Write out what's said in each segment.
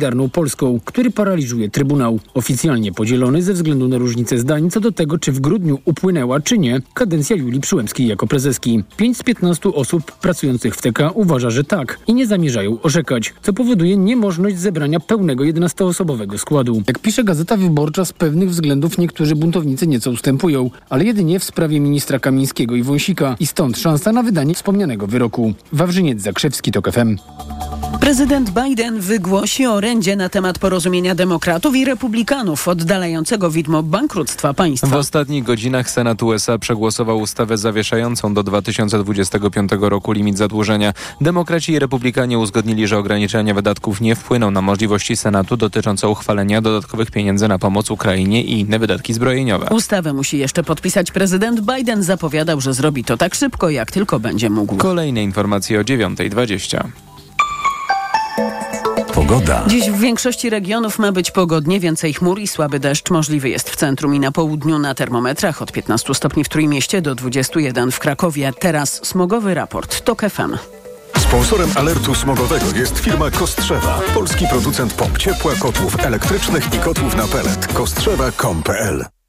Solidarną Polską, który paraliżuje Trybunał. Oficjalnie podzielony ze względu na różnice zdań co do tego, czy w grudniu upłynęła, czy nie, kadencja Julii Przyłębskiej jako prezeski. 5 z 15 osób pracujących w TK uważa, że tak i nie zamierzają orzekać, co powoduje niemożność zebrania pełnego 11-osobowego składu. Jak pisze Gazeta Wyborcza, z pewnych względów niektórzy buntownicy nieco ustępują, ale jedynie w sprawie ministra Kamińskiego i Wąsika i stąd szansa na wydanie wspomnianego wyroku. Wawrzyniec Zakrzewski, TOK FM. Prezydent Biden wygłosi orędzie na temat porozumienia demokratów i republikanów oddalającego widmo bankructwa państwa. W ostatnich godzinach Senat USA przegłosował ustawę zawieszającą do 2025 roku limit zadłużenia. Demokraci i republikanie uzgodnili, że ograniczenia wydatków nie wpłyną na możliwości Senatu dotyczące uchwalenia dodatkowych pieniędzy na pomoc Ukrainie i inne wydatki zbrojeniowe. Ustawę musi jeszcze podpisać prezydent Biden. Zapowiadał, że zrobi to tak szybko, jak tylko będzie mógł. Kolejne informacje o 9.20. Pogoda. Dziś w większości regionów ma być pogodnie, więcej chmur i słaby deszcz możliwy jest w centrum i na południu na termometrach od 15 stopni w Trójmieście do 21 w Krakowie. Teraz smogowy raport TOK FM. Sponsorem alertu smogowego jest firma Kostrzewa, polski producent pomp ciepła, kotłów elektrycznych i kotłów na pelet. Kostrzewa.com.pl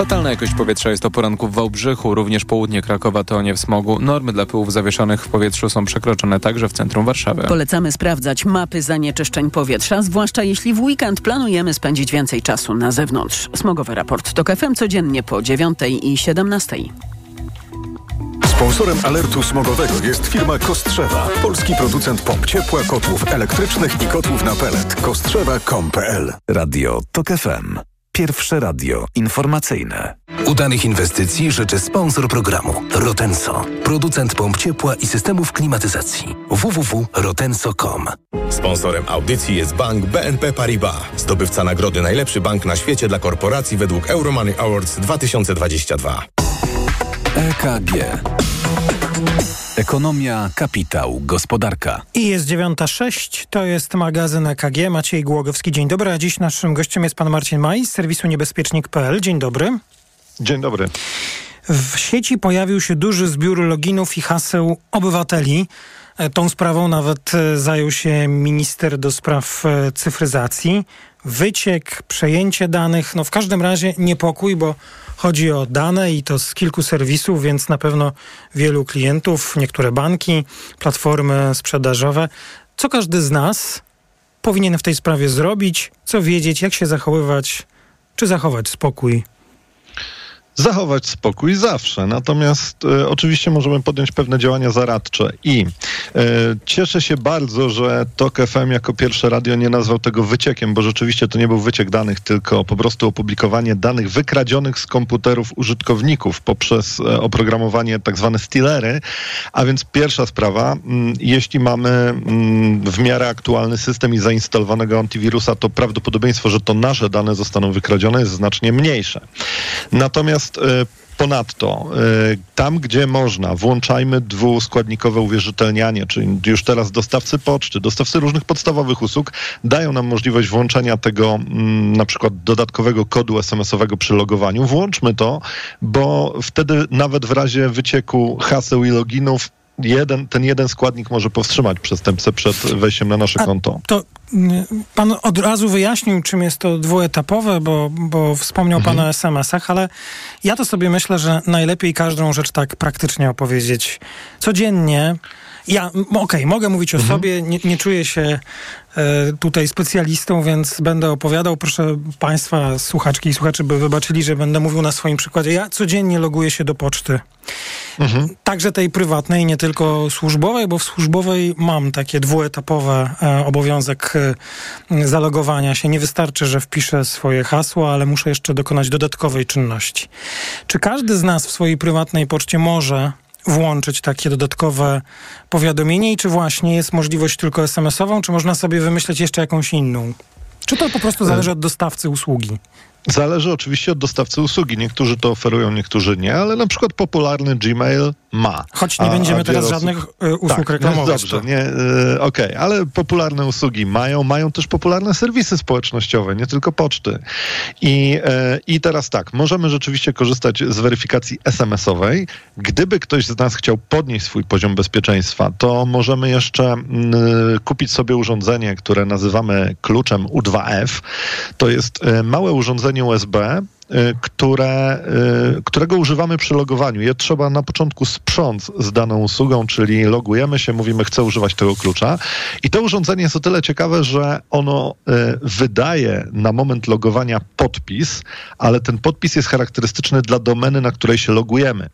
Fatalna jakość powietrza jest o poranku w Wałbrzychu, również południe Krakowa to nie w smogu. Normy dla pyłów zawieszonych w powietrzu są przekroczone także w centrum Warszawy. Polecamy sprawdzać mapy zanieczyszczeń powietrza, zwłaszcza jeśli w weekend planujemy spędzić więcej czasu na zewnątrz. Smogowy raport TOK FM codziennie po 9 i 17. Sponsorem alertu smogowego jest firma Kostrzewa, polski producent pomp ciepła, kotłów elektrycznych i kotłów na pelet. Kostrzewa.com.pl Radio TOK FM. Pierwsze radio informacyjne. Udanych inwestycji życzy sponsor programu Rotenso, producent pomp ciepła i systemów klimatyzacji. www.rotenso.com. Sponsorem audycji jest bank BNP Paribas, zdobywca nagrody Najlepszy Bank na świecie dla korporacji według Euromoney Awards 2022. EKG. Ekonomia, kapitał, gospodarka. I jest 9.06, to jest magazyn EKG. Maciej Głogowski, dzień dobry. A dziś naszym gościem jest pan Marcin Maj z serwisu niebezpiecznik.pl. Dzień dobry. Dzień dobry. W sieci pojawił się duży zbiór loginów i haseł obywateli. E, Tą sprawą nawet e, zajął się minister do spraw e, cyfryzacji. Wyciek, przejęcie danych, no w każdym razie niepokój, bo chodzi o dane i to z kilku serwisów, więc na pewno wielu klientów, niektóre banki, platformy sprzedażowe. Co każdy z nas powinien w tej sprawie zrobić? Co wiedzieć, jak się zachowywać, czy zachować spokój? Zachować spokój zawsze, natomiast e, oczywiście możemy podjąć pewne działania zaradcze i e, cieszę się bardzo, że TOK FM jako pierwsze radio nie nazwał tego wyciekiem, bo rzeczywiście to nie był wyciek danych, tylko po prostu opublikowanie danych wykradzionych z komputerów użytkowników poprzez e, oprogramowanie tak zwane stealery, a więc pierwsza sprawa, mm, jeśli mamy mm, w miarę aktualny system i zainstalowanego antywirusa, to prawdopodobieństwo, że to nasze dane zostaną wykradzione jest znacznie mniejsze. Natomiast e, Ponadto, e, tam gdzie można, włączajmy dwuskładnikowe uwierzytelnianie, czyli już teraz dostawcy poczty, dostawcy różnych podstawowych usług dają nam możliwość włączenia tego mm, na przykład dodatkowego kodu SMS-owego przy logowaniu. Włączmy to, bo wtedy nawet w razie wycieku haseł i loginów jeden, ten jeden składnik może powstrzymać przestępcę przed wejściem na nasze A konto. To pan od razu wyjaśnił, czym jest to dwuetapowe, bo, bo wspomniał Mhm. pan o SMS-ach, ale ja to sobie myślę, że najlepiej każdą rzecz tak praktycznie opowiedzieć codziennie. Ja, okej, mogę mówić o Mhm. sobie, nie, nie czuję się tutaj specjalistą, więc będę opowiadał. Proszę państwa, słuchaczki i słuchaczy, by wybaczyli, że będę mówił na swoim przykładzie. Ja codziennie loguję się do poczty. Także tej prywatnej, nie tylko służbowej, bo w służbowej mam takie dwuetapowe e, obowiązek e, zalogowania się. Nie wystarczy, że wpiszę swoje hasło, ale muszę jeszcze dokonać dodatkowej czynności. Czy każdy z nas w swojej prywatnej poczcie może włączyć takie dodatkowe powiadomienie i czy właśnie jest możliwość tylko SMS-ową, czy można sobie wymyśleć jeszcze jakąś inną? Czy to po prostu zależy od dostawcy usługi? Zależy oczywiście od dostawcy usługi. Niektórzy to oferują, niektórzy nie, ale na przykład popularny Gmail ma. Choć nie A- będziemy a teraz wiele żadnych osób- e, usług tak, reklamować. Dobrze, to- nie, e, okej, ale popularne usługi mają, mają też popularne serwisy społecznościowe, nie tylko poczty. I, e, I teraz tak, możemy rzeczywiście korzystać z weryfikacji SMS-owej. Gdyby ktoś z nas chciał podnieść swój poziom bezpieczeństwa, to możemy jeszcze kupić sobie urządzenie, które nazywamy kluczem U2F. To jest małe urządzenie USB, y, które, y, którego używamy przy logowaniu. Je trzeba na początku sprząc z daną usługą, czyli logujemy się, mówimy, chcę używać tego klucza. I to urządzenie jest o tyle ciekawe, że ono y, wydaje na moment logowania podpis, ale ten podpis jest charakterystyczny dla domeny, na której się logujemy.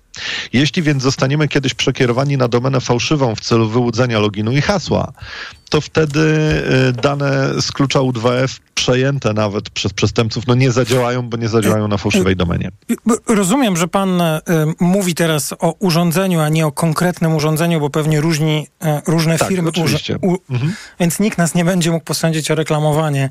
Jeśli więc zostaniemy kiedyś przekierowani na domenę fałszywą w celu wyłudzenia loginu i hasła, to wtedy y, dane z klucza U2F przejęte nawet przez przestępców no nie zadziałają, bo nie zadziałają na fałszywej domenie. Rozumiem, że pan mówi teraz o urządzeniu, a nie o konkretnym urządzeniu, bo pewnie różni, różne Tak, firmy. oczywiście. u- Mhm. Więc nikt nas nie będzie mógł posądzić o reklamowanie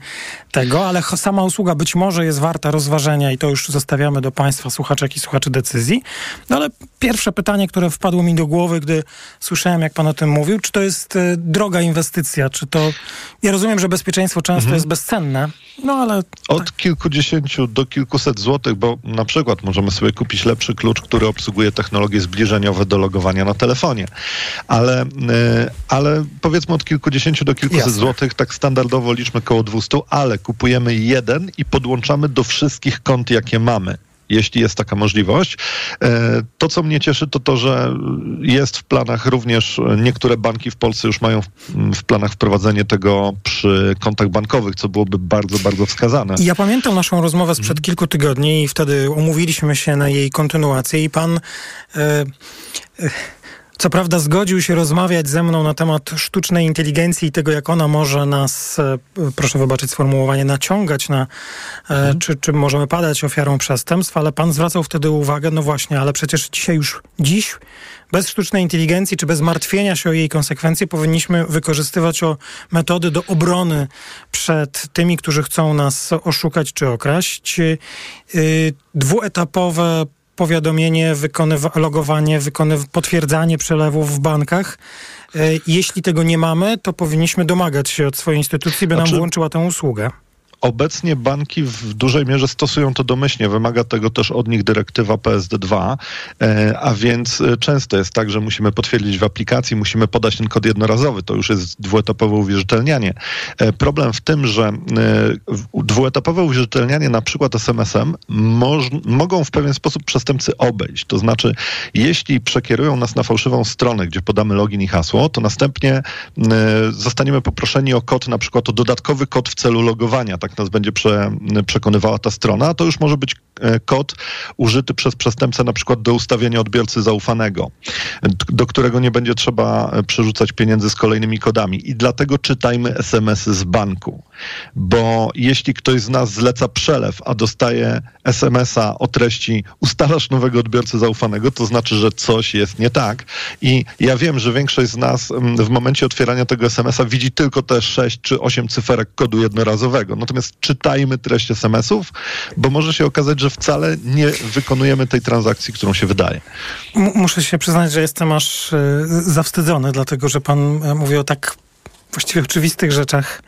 tego, ale sama usługa być może jest warta rozważenia i to już zostawiamy do państwa, słuchaczek i słuchaczy decyzji. No ale pierwsze pytanie, które wpadło mi do głowy, gdy słyszałem, jak pan o tym mówił, czy to jest droga czy to... Ja rozumiem, że bezpieczeństwo często Mhm. jest bezcenne, no ale... Od kilkudziesięciu do kilkuset złotych, bo na przykład możemy sobie kupić lepszy klucz, który obsługuje technologie zbliżeniowe do logowania na telefonie. Ale, e, ale powiedzmy od kilkudziesięciu do kilkuset Jasne. złotych, tak standardowo liczmy koło 200, ale kupujemy jeden i podłączamy do wszystkich kont, jakie mamy. Jeśli jest taka możliwość. E, To, co mnie cieszy, to to, że jest w planach również, e, niektóre banki w Polsce już mają w, planach wprowadzenie tego przy kontach bankowych, co byłoby bardzo, bardzo wskazane. Ja pamiętam naszą rozmowę Mhm. sprzed kilku tygodni i wtedy umówiliśmy się na jej kontynuację i pan e, e, co prawda zgodził się rozmawiać ze mną na temat sztucznej inteligencji i tego, jak ona może nas, e, proszę wybaczyć sformułowanie, naciągać na, e, czy, czy możemy padać ofiarą przestępstw, ale pan zwracał wtedy uwagę, no właśnie, ale przecież dzisiaj już, dziś bez sztucznej inteligencji, czy bez martwienia się o jej konsekwencje, powinniśmy wykorzystywać o metody do obrony przed tymi, którzy chcą nas oszukać czy okraść. Yy, dwuetapowe powiadomienie, wykonywa- logowanie, wykonyw- potwierdzanie przelewów w bankach. Yy, Jeśli tego nie mamy, to powinniśmy domagać się od swojej instytucji, by nam Znaczy- włączyła tę usługę. Obecnie banki w dużej mierze stosują to domyślnie. Wymaga tego też od nich dyrektywa PSD2, e, a więc e, często jest tak, że musimy potwierdzić w aplikacji, musimy podać ten kod jednorazowy. To już jest dwuetapowe uwierzytelnianie. E, Problem w tym, że dwuetapowe uwierzytelnianie na przykład SMS-em moż- mogą w pewien sposób przestępcy obejść. To znaczy, jeśli przekierują nas na fałszywą stronę, gdzie podamy login i hasło, to następnie zostaniemy poproszeni o kod, na przykład o dodatkowy kod w celu logowania. Tak nas będzie prze, przekonywała ta strona. To już może być e, kod użyty przez przestępcę na przykład do ustawienia odbiorcy zaufanego, do którego nie będzie trzeba e, przerzucać pieniędzy z kolejnymi kodami. I dlatego czytajmy SMS-y z banku. Bo jeśli ktoś z nas zleca przelew, a dostaje SMS-a o treści ustalasz nowego odbiorcę zaufanego, to znaczy, że coś jest nie tak. I ja wiem, że większość z nas mm, w momencie otwierania tego SMS-a widzi tylko te 6 czy 8 cyferek kodu jednorazowego. Natomiast czytajmy treść SMS-ów, bo może się okazać, że wcale nie wykonujemy tej transakcji, którą się wydaje. M- muszę się przyznać, że jestem aż e, zawstydzony, dlatego że pan e, mówi o tak właściwie oczywistych rzeczach.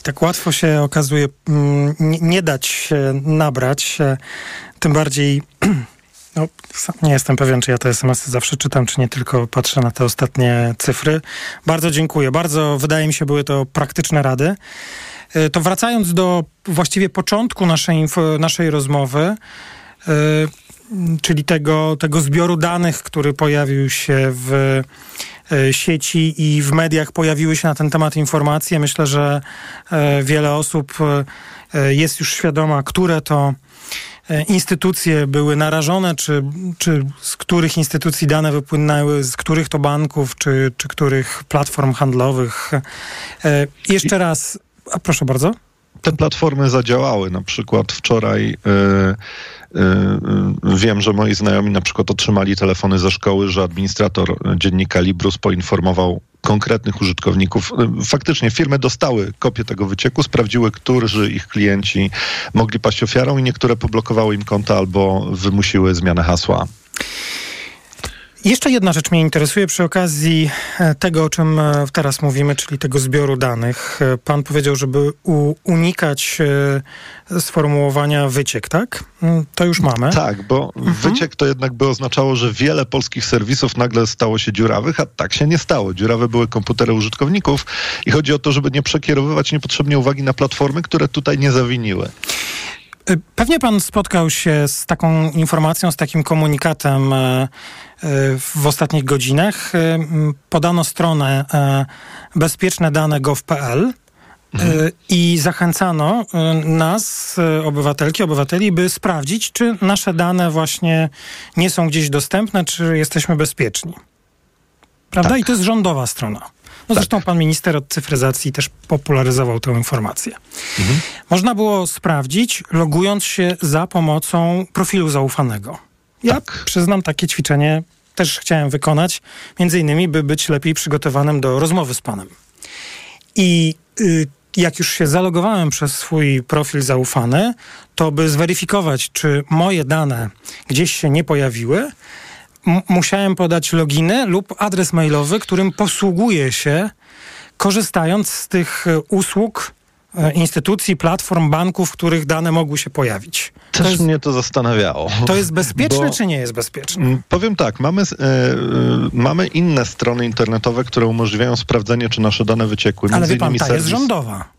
I tak łatwo się okazuje nie, dać się nabrać. e, Tym bardziej. No, nie jestem pewien, czy ja te SMS-y zawsze czytam, czy nie tylko patrzę na te ostatnie cyfry. Bardzo dziękuję. Bardzo, wydaje mi się, były to praktyczne rady. E, To wracając do właściwie początku naszej, naszej rozmowy, e, czyli tego, tego zbioru danych, który pojawił się w e, sieci i w mediach pojawiły się na ten temat informacje. Myślę, że wiele osób jest już świadoma, które to instytucje były narażone, czy, czy z których instytucji dane wypłynęły, z których to banków, czy, czy których platform handlowych. Jeszcze raz, a proszę bardzo. te platformy zadziałały. Na przykład wczoraj y, Wiem, że moi znajomi na przykład otrzymali telefony ze szkoły, że administrator dziennika Librus poinformował konkretnych użytkowników. Faktycznie firmy dostały kopię tego wycieku, sprawdziły, którzy ich klienci mogli paść ofiarą i niektóre poblokowały im konta albo wymusiły zmianę hasła. Jeszcze jedna rzecz mnie interesuje przy okazji e, tego, o czym e, teraz mówimy, czyli tego zbioru danych. E, pan powiedział, żeby unikać sformułowania wyciek, tak? Mm, to już mamy. Tak, bo mhm. wyciek to jednak by oznaczało, że wiele polskich serwisów nagle stało się dziurawych, a tak się nie stało. Dziurawe były komputery użytkowników i chodzi o to, żeby nie przekierowywać niepotrzebnie uwagi na platformy, które tutaj nie zawiniły. Pewnie pan spotkał się z taką informacją, z takim komunikatem w ostatnich godzinach. E, podano stronę bezpieczne-dane.gov.pl mhm. i zachęcano nas, obywatelki, obywateli, by sprawdzić, czy nasze dane właśnie nie są gdzieś dostępne, czy jesteśmy bezpieczni. Prawda? Tak. I to jest rządowa strona. No tak. zresztą pan minister od cyfryzacji też popularyzował tę informację. Mhm. Można było sprawdzić, logując się za pomocą profilu zaufanego. Ja tak. przyznam, takie ćwiczenie też chciałem wykonać, między innymi, by być lepiej przygotowanym do rozmowy z panem. I y, jak już się zalogowałem przez swój profil zaufany, to by zweryfikować, czy moje dane gdzieś się nie pojawiły, musiałem podać loginy lub adres mailowy, którym posługuję się, korzystając z tych e, usług instytucji, platform, banków, w których dane mogły się pojawić. Też to jest, mnie to zastanawiało. To jest bezpieczne, czy nie jest bezpieczne? Powiem tak, mamy, e, e, mamy inne strony internetowe, które umożliwiają sprawdzenie, czy nasze dane wyciekły. Ale wie pan, ta serwis... jest rządowa.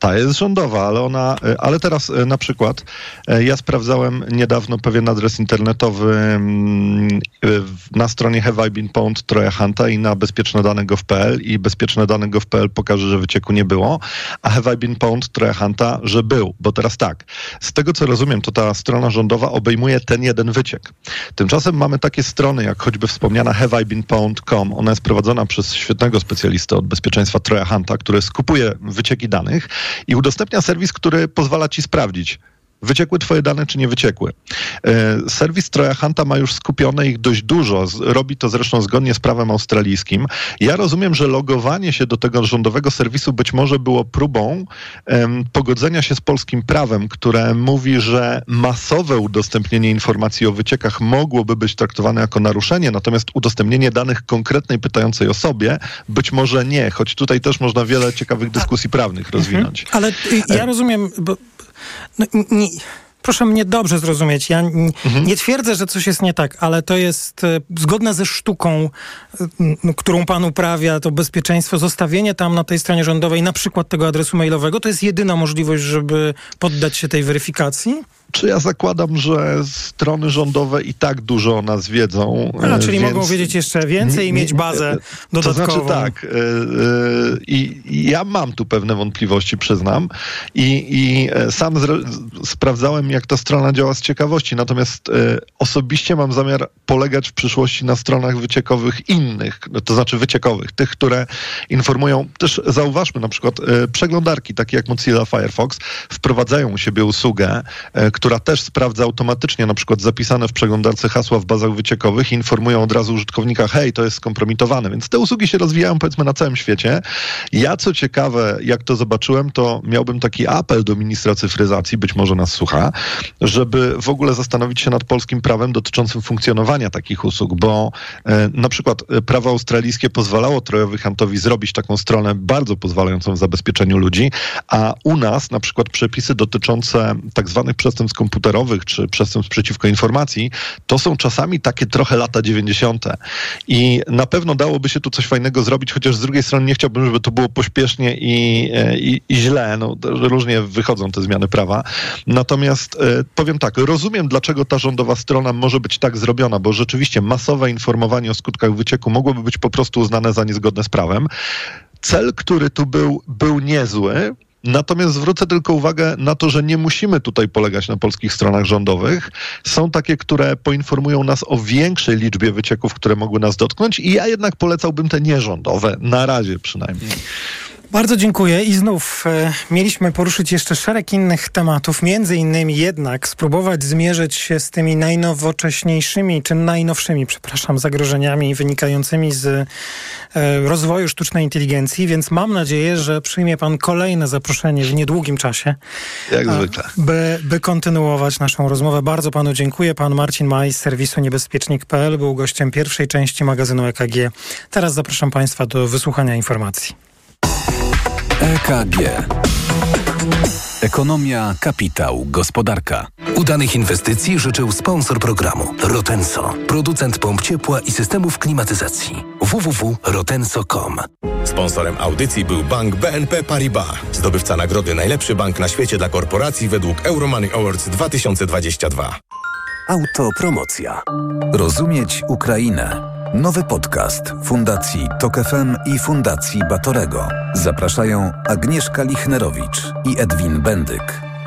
Ta jest rządowa, ale ona, e, ale teraz e, na przykład e, ja sprawdzałem niedawno pewien adres internetowy mm, na stronie Have I Been Pwned Troja Hunta i na bezpieczne-dane.gov.pl i bezpieczne-dane.gov.pl pokaże, że wycieku nie było, a Have I Been Pwned że był, bo teraz tak, z tego co rozumiem, to ta strona rządowa obejmuje ten jeden wyciek. Tymczasem mamy takie strony, jak choćby wspomniana Have I Been Pwned.com, ona jest prowadzona przez świetnego specjalistę od bezpieczeństwa Troja Hunta, który skupuje wycieki danych, i udostępnia serwis, który pozwala ci sprawdzić, wyciekły twoje dane, czy nie wyciekły. E, serwis Troja Hunta ma już skupione ich dość dużo. Robi to zresztą zgodnie z prawem australijskim. Ja rozumiem, że logowanie się do tego rządowego serwisu być może było próbą um, pogodzenia się z polskim prawem, które mówi, że masowe udostępnienie informacji o wyciekach mogłoby być traktowane jako naruszenie, natomiast udostępnienie danych konkretnej pytającej osobie być może nie, choć tutaj też można wiele ciekawych dyskusji prawnych rozwinąć. Ale y, ja rozumiem, bo no, nie, proszę mnie dobrze zrozumieć. Ja mhm. nie twierdzę, że coś jest nie tak, ale to jest e, zgodne ze sztuką, e, którą pan uprawia, to bezpieczeństwo, zostawienie tam na tej stronie rządowej na przykład tego adresu mailowego, to jest jedyna możliwość, żeby poddać się tej weryfikacji? Czy ja zakładam, że strony rządowe i tak dużo o nas wiedzą. A, czyli więc... mogą wiedzieć jeszcze więcej i mieć bazę dodatkową. To znaczy tak, yy, yy, i ja mam tu pewne wątpliwości, przyznam. I, i sam sprawdzałem, jak ta strona działa z ciekawości. Natomiast osobiście mam zamiar polegać w przyszłości na stronach wyciekowych innych, to znaczy wyciekowych, tych, które informują, też zauważmy na przykład przeglądarki, takie jak Mozilla Firefox, wprowadzają u siebie usługę, która też sprawdza automatycznie na przykład zapisane w przeglądarce hasła w bazach wyciekowych i informują od razu użytkownika, hej, to jest skompromitowane. Więc te usługi się rozwijają powiedzmy na całym świecie. Ja co ciekawe, jak to zobaczyłem, to miałbym taki apel do ministra cyfryzacji, być może nas słucha, żeby w ogóle zastanowić się nad polskim prawem dotyczącym funkcjonowania takich usług, bo e, na przykład e, prawo australijskie pozwalało Trojowi Huntowi zrobić taką stronę bardzo pozwalającą w zabezpieczeniu ludzi, a u nas na przykład przepisy dotyczące tak zwanych przestępstw przestępstw komputerowych czy przestępstw przeciwko informacji, to są czasami takie trochę lata 90. I na pewno dałoby się tu coś fajnego zrobić, chociaż z drugiej strony nie chciałbym, żeby to było pośpiesznie i, e, i, i źle. No, różnie wychodzą te zmiany prawa. Natomiast e, powiem tak, rozumiem, dlaczego ta rządowa strona może być tak zrobiona, bo rzeczywiście masowe informowanie o skutkach wycieku mogłoby być po prostu uznane za niezgodne z prawem. Cel, który tu był, był niezły, Natomiast zwrócę tylko uwagę na to, że nie musimy tutaj polegać na polskich stronach rządowych. Są takie, które poinformują nas o większej liczbie wycieków, które mogły nas dotknąć i ja jednak polecałbym te nierządowe, na razie przynajmniej. Bardzo dziękuję i znów e, mieliśmy poruszyć jeszcze szereg innych tematów, między innymi jednak spróbować zmierzyć się z tymi najnowocześniejszymi, czy najnowszymi, przepraszam, zagrożeniami wynikającymi z e, rozwoju sztucznej inteligencji, więc mam nadzieję, że przyjmie pan kolejne zaproszenie w niedługim czasie. Jak a, zwykle. By, by kontynuować naszą rozmowę. Bardzo panu dziękuję. Pan Marcin Maj z serwisu niebezpiecznik.pl był gościem pierwszej części magazynu EKG. Teraz zapraszam państwa do wysłuchania informacji. EKG. Ekonomia, kapitał, gospodarka. Udanych inwestycji życzył sponsor programu Rotenso, producent pomp ciepła i systemów klimatyzacji. www.rotenso.com. Sponsorem audycji był bank BNP Paribas, zdobywca nagrody Najlepszy Bank na świecie dla korporacji według Euromoney Awards 2022. Autopromocja. Rozumieć Ukrainę. Nowy podcast Fundacji Tok FM i Fundacji Batorego. Zapraszają Agnieszka Lichnerowicz i Edwin Bendyk.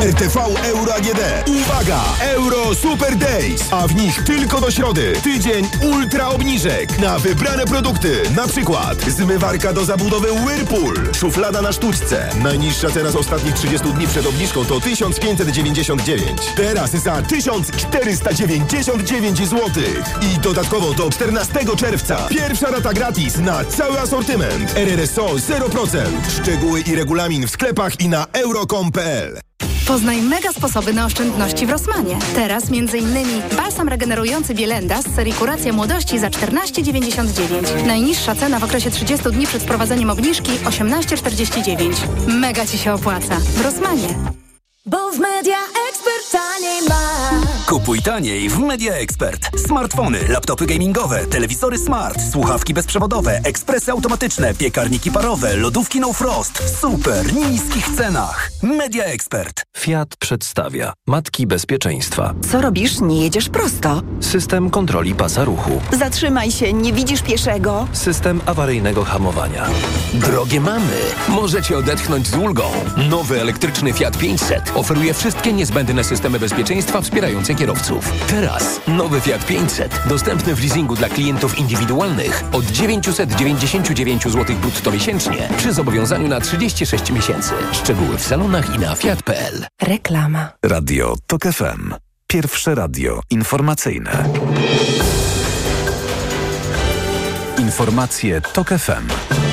RTV Euro AGD. Uwaga! Euro Super Days, a w nich tylko do środy. Tydzień ultra obniżek na wybrane produkty. Na przykład zmywarka do zabudowy Whirlpool, szuflada na sztuczce. Najniższa teraz ostatnich 30 dni przed obniżką to 1599. Teraz za 1499 zł. I dodatkowo do 14 czerwca. Pierwsza rata gratis na cały asortyment. RRSO 0%. Szczegóły i regulamin w sklepach i na euro.com.pl. Poznaj mega sposoby na oszczędności w Rosmanie. Teraz m.in. balsam regenerujący Bielenda z serii Kuracja Młodości za 14,99. Najniższa cena w okresie 30 dni przed wprowadzeniem obniżki 18,49. Mega Ci się opłaca. W Rosmanie. Bo w Media taniej. Kupuj taniej w Media Expert. Smartfony, laptopy gamingowe, telewizory smart, słuchawki bezprzewodowe, ekspresy automatyczne, piekarniki parowe, lodówki no frost w super niskich cenach. Media Expert. Fiat przedstawia Matki Bezpieczeństwa. Co robisz? Nie jedziesz prosto. System kontroli pasa ruchu. Zatrzymaj się, nie widzisz pieszego. System awaryjnego hamowania. Drogie mamy, możecie odetchnąć z ulgą. Nowy elektryczny Fiat 500 oferuje wszystkie niezbędne systemy bezpieczeństwa wspierające kierowców. Teraz nowy Fiat 500 dostępny w leasingu dla klientów indywidualnych od 999 zł brutto miesięcznie przy zobowiązaniu na 36 miesięcy. Szczegóły w salonach i na fiat.pl. Reklama. Radio TOK FM. Pierwsze radio informacyjne. Informacje TOK FM.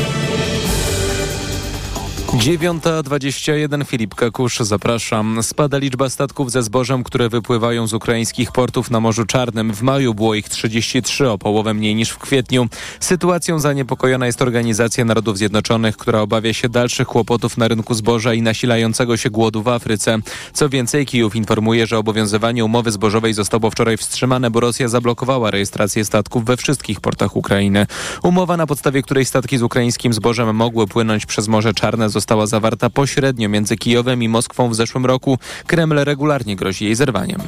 9.21 Filip Kakusz, zapraszam. Spada liczba statków ze zbożem, które wypływają z ukraińskich portów na Morzu Czarnym. W maju było ich 33, o połowę mniej niż w kwietniu. Sytuacją zaniepokojona jest Organizacja Narodów Zjednoczonych, która obawia się dalszych kłopotów na rynku zboża i nasilającego się głodu w Afryce. Co więcej, Kijów informuje, że obowiązywanie umowy zbożowej zostało wczoraj wstrzymane, bo Rosja zablokowała rejestrację statków we wszystkich portach Ukrainy. Umowa, na podstawie której statki z ukraińskim zbożem mogły płynąć przez Morze Czarne, została została zawarta pośrednio między Kijowem i Moskwą w zeszłym roku. Kreml regularnie grozi jej zerwaniem.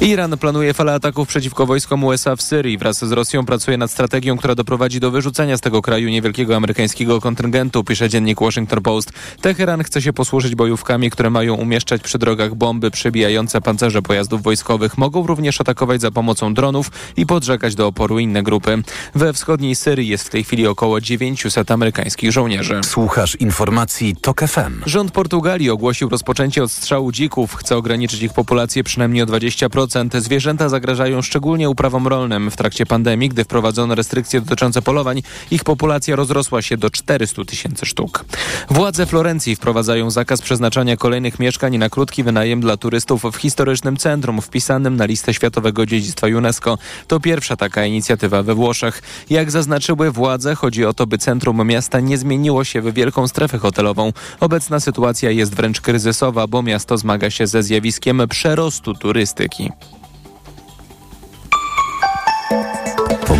Iran planuje falę ataków przeciwko wojskom USA w Syrii. Wraz z Rosją pracuje nad strategią, która doprowadzi do wyrzucenia z tego kraju niewielkiego amerykańskiego kontyngentu, pisze dziennik Washington Post. Teheran chce się posłużyć bojówkami, które mają umieszczać przy drogach bomby przebijające pancerze pojazdów wojskowych. Mogą również atakować za pomocą dronów i podżegać do oporu inne grupy. We wschodniej Syrii jest w tej chwili około 900 amerykańskich żołnierzy. Słuchasz informacji TOK FM. Rząd Portugalii ogłosił rozpoczęcie odstrzału dzików. Chce ograniczyć ich populację przynajmniej o 20%. Zwierzęta zagrażają szczególnie uprawom rolnym. W trakcie pandemii, gdy wprowadzono restrykcje dotyczące polowań, ich populacja rozrosła się do 400 tysięcy sztuk. Władze Florencji wprowadzają zakaz przeznaczania kolejnych mieszkań na krótki wynajem dla turystów w historycznym centrum wpisanym na listę Światowego Dziedzictwa UNESCO. To pierwsza taka inicjatywa we Włoszech. Jak zaznaczyły władze, chodzi o to, by centrum miasta nie zmieniło się w wielką strefę hotelową. Obecna sytuacja jest wręcz kryzysowa, bo miasto zmaga się ze zjawiskiem przerostu turystyki.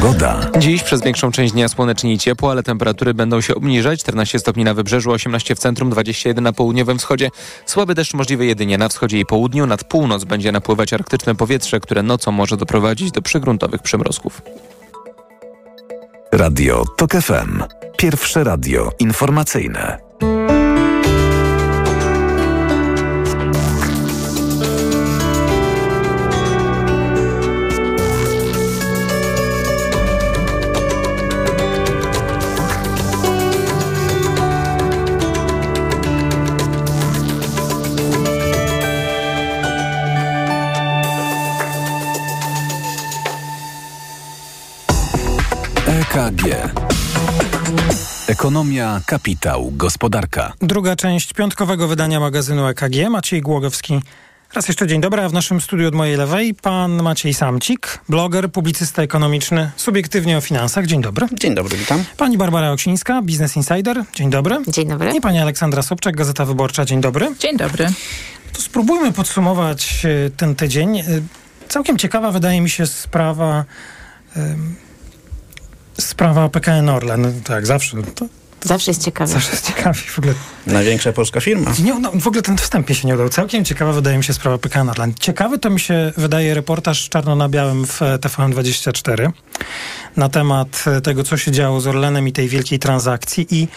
Pogoda. Dziś przez większą część dnia słonecznie i ciepło, ale temperatury będą się obniżać. 14 stopni na wybrzeżu, 18 w centrum, 21 na południowym wschodzie. Słaby deszcz możliwy jedynie na wschodzie i południu. Nad północ będzie napływać arktyczne powietrze, które nocą może doprowadzić do przygruntowych przymrozków. Radio TOK FM. Pierwsze radio informacyjne. EKG. Ekonomia, kapitał, gospodarka. Druga część piątkowego wydania magazynu EKG. Maciej Głogowski. Raz jeszcze dzień dobry, a w naszym studiu od mojej lewej pan Maciej Samcik, bloger, publicysta ekonomiczny, subiektywnie o finansach. Dzień dobry. Dzień dobry, witam. Pani Barbara Oksińska, Business Insider. Dzień dobry. Dzień dobry. I pani Aleksandra Sobczak, Gazeta Wyborcza. Dzień dobry. Dzień dobry. To spróbujmy podsumować e, ten tydzień. E, Całkiem ciekawa wydaje mi się sprawa sprawa PKN Orlen. Tak, zawsze. To, Zawsze jest ciekawe. zawsze jest ciekawi w ogóle. Największa polska firma. Nie, no, w ogóle ten wstęp mi się nie udał. Całkiem ciekawa wydaje mi się sprawa PKN Orlen. Ciekawy to mi się wydaje reportaż czarno na białym w e, TVN24 na temat e, tego, co się działo z Orlenem i tej wielkiej transakcji. I,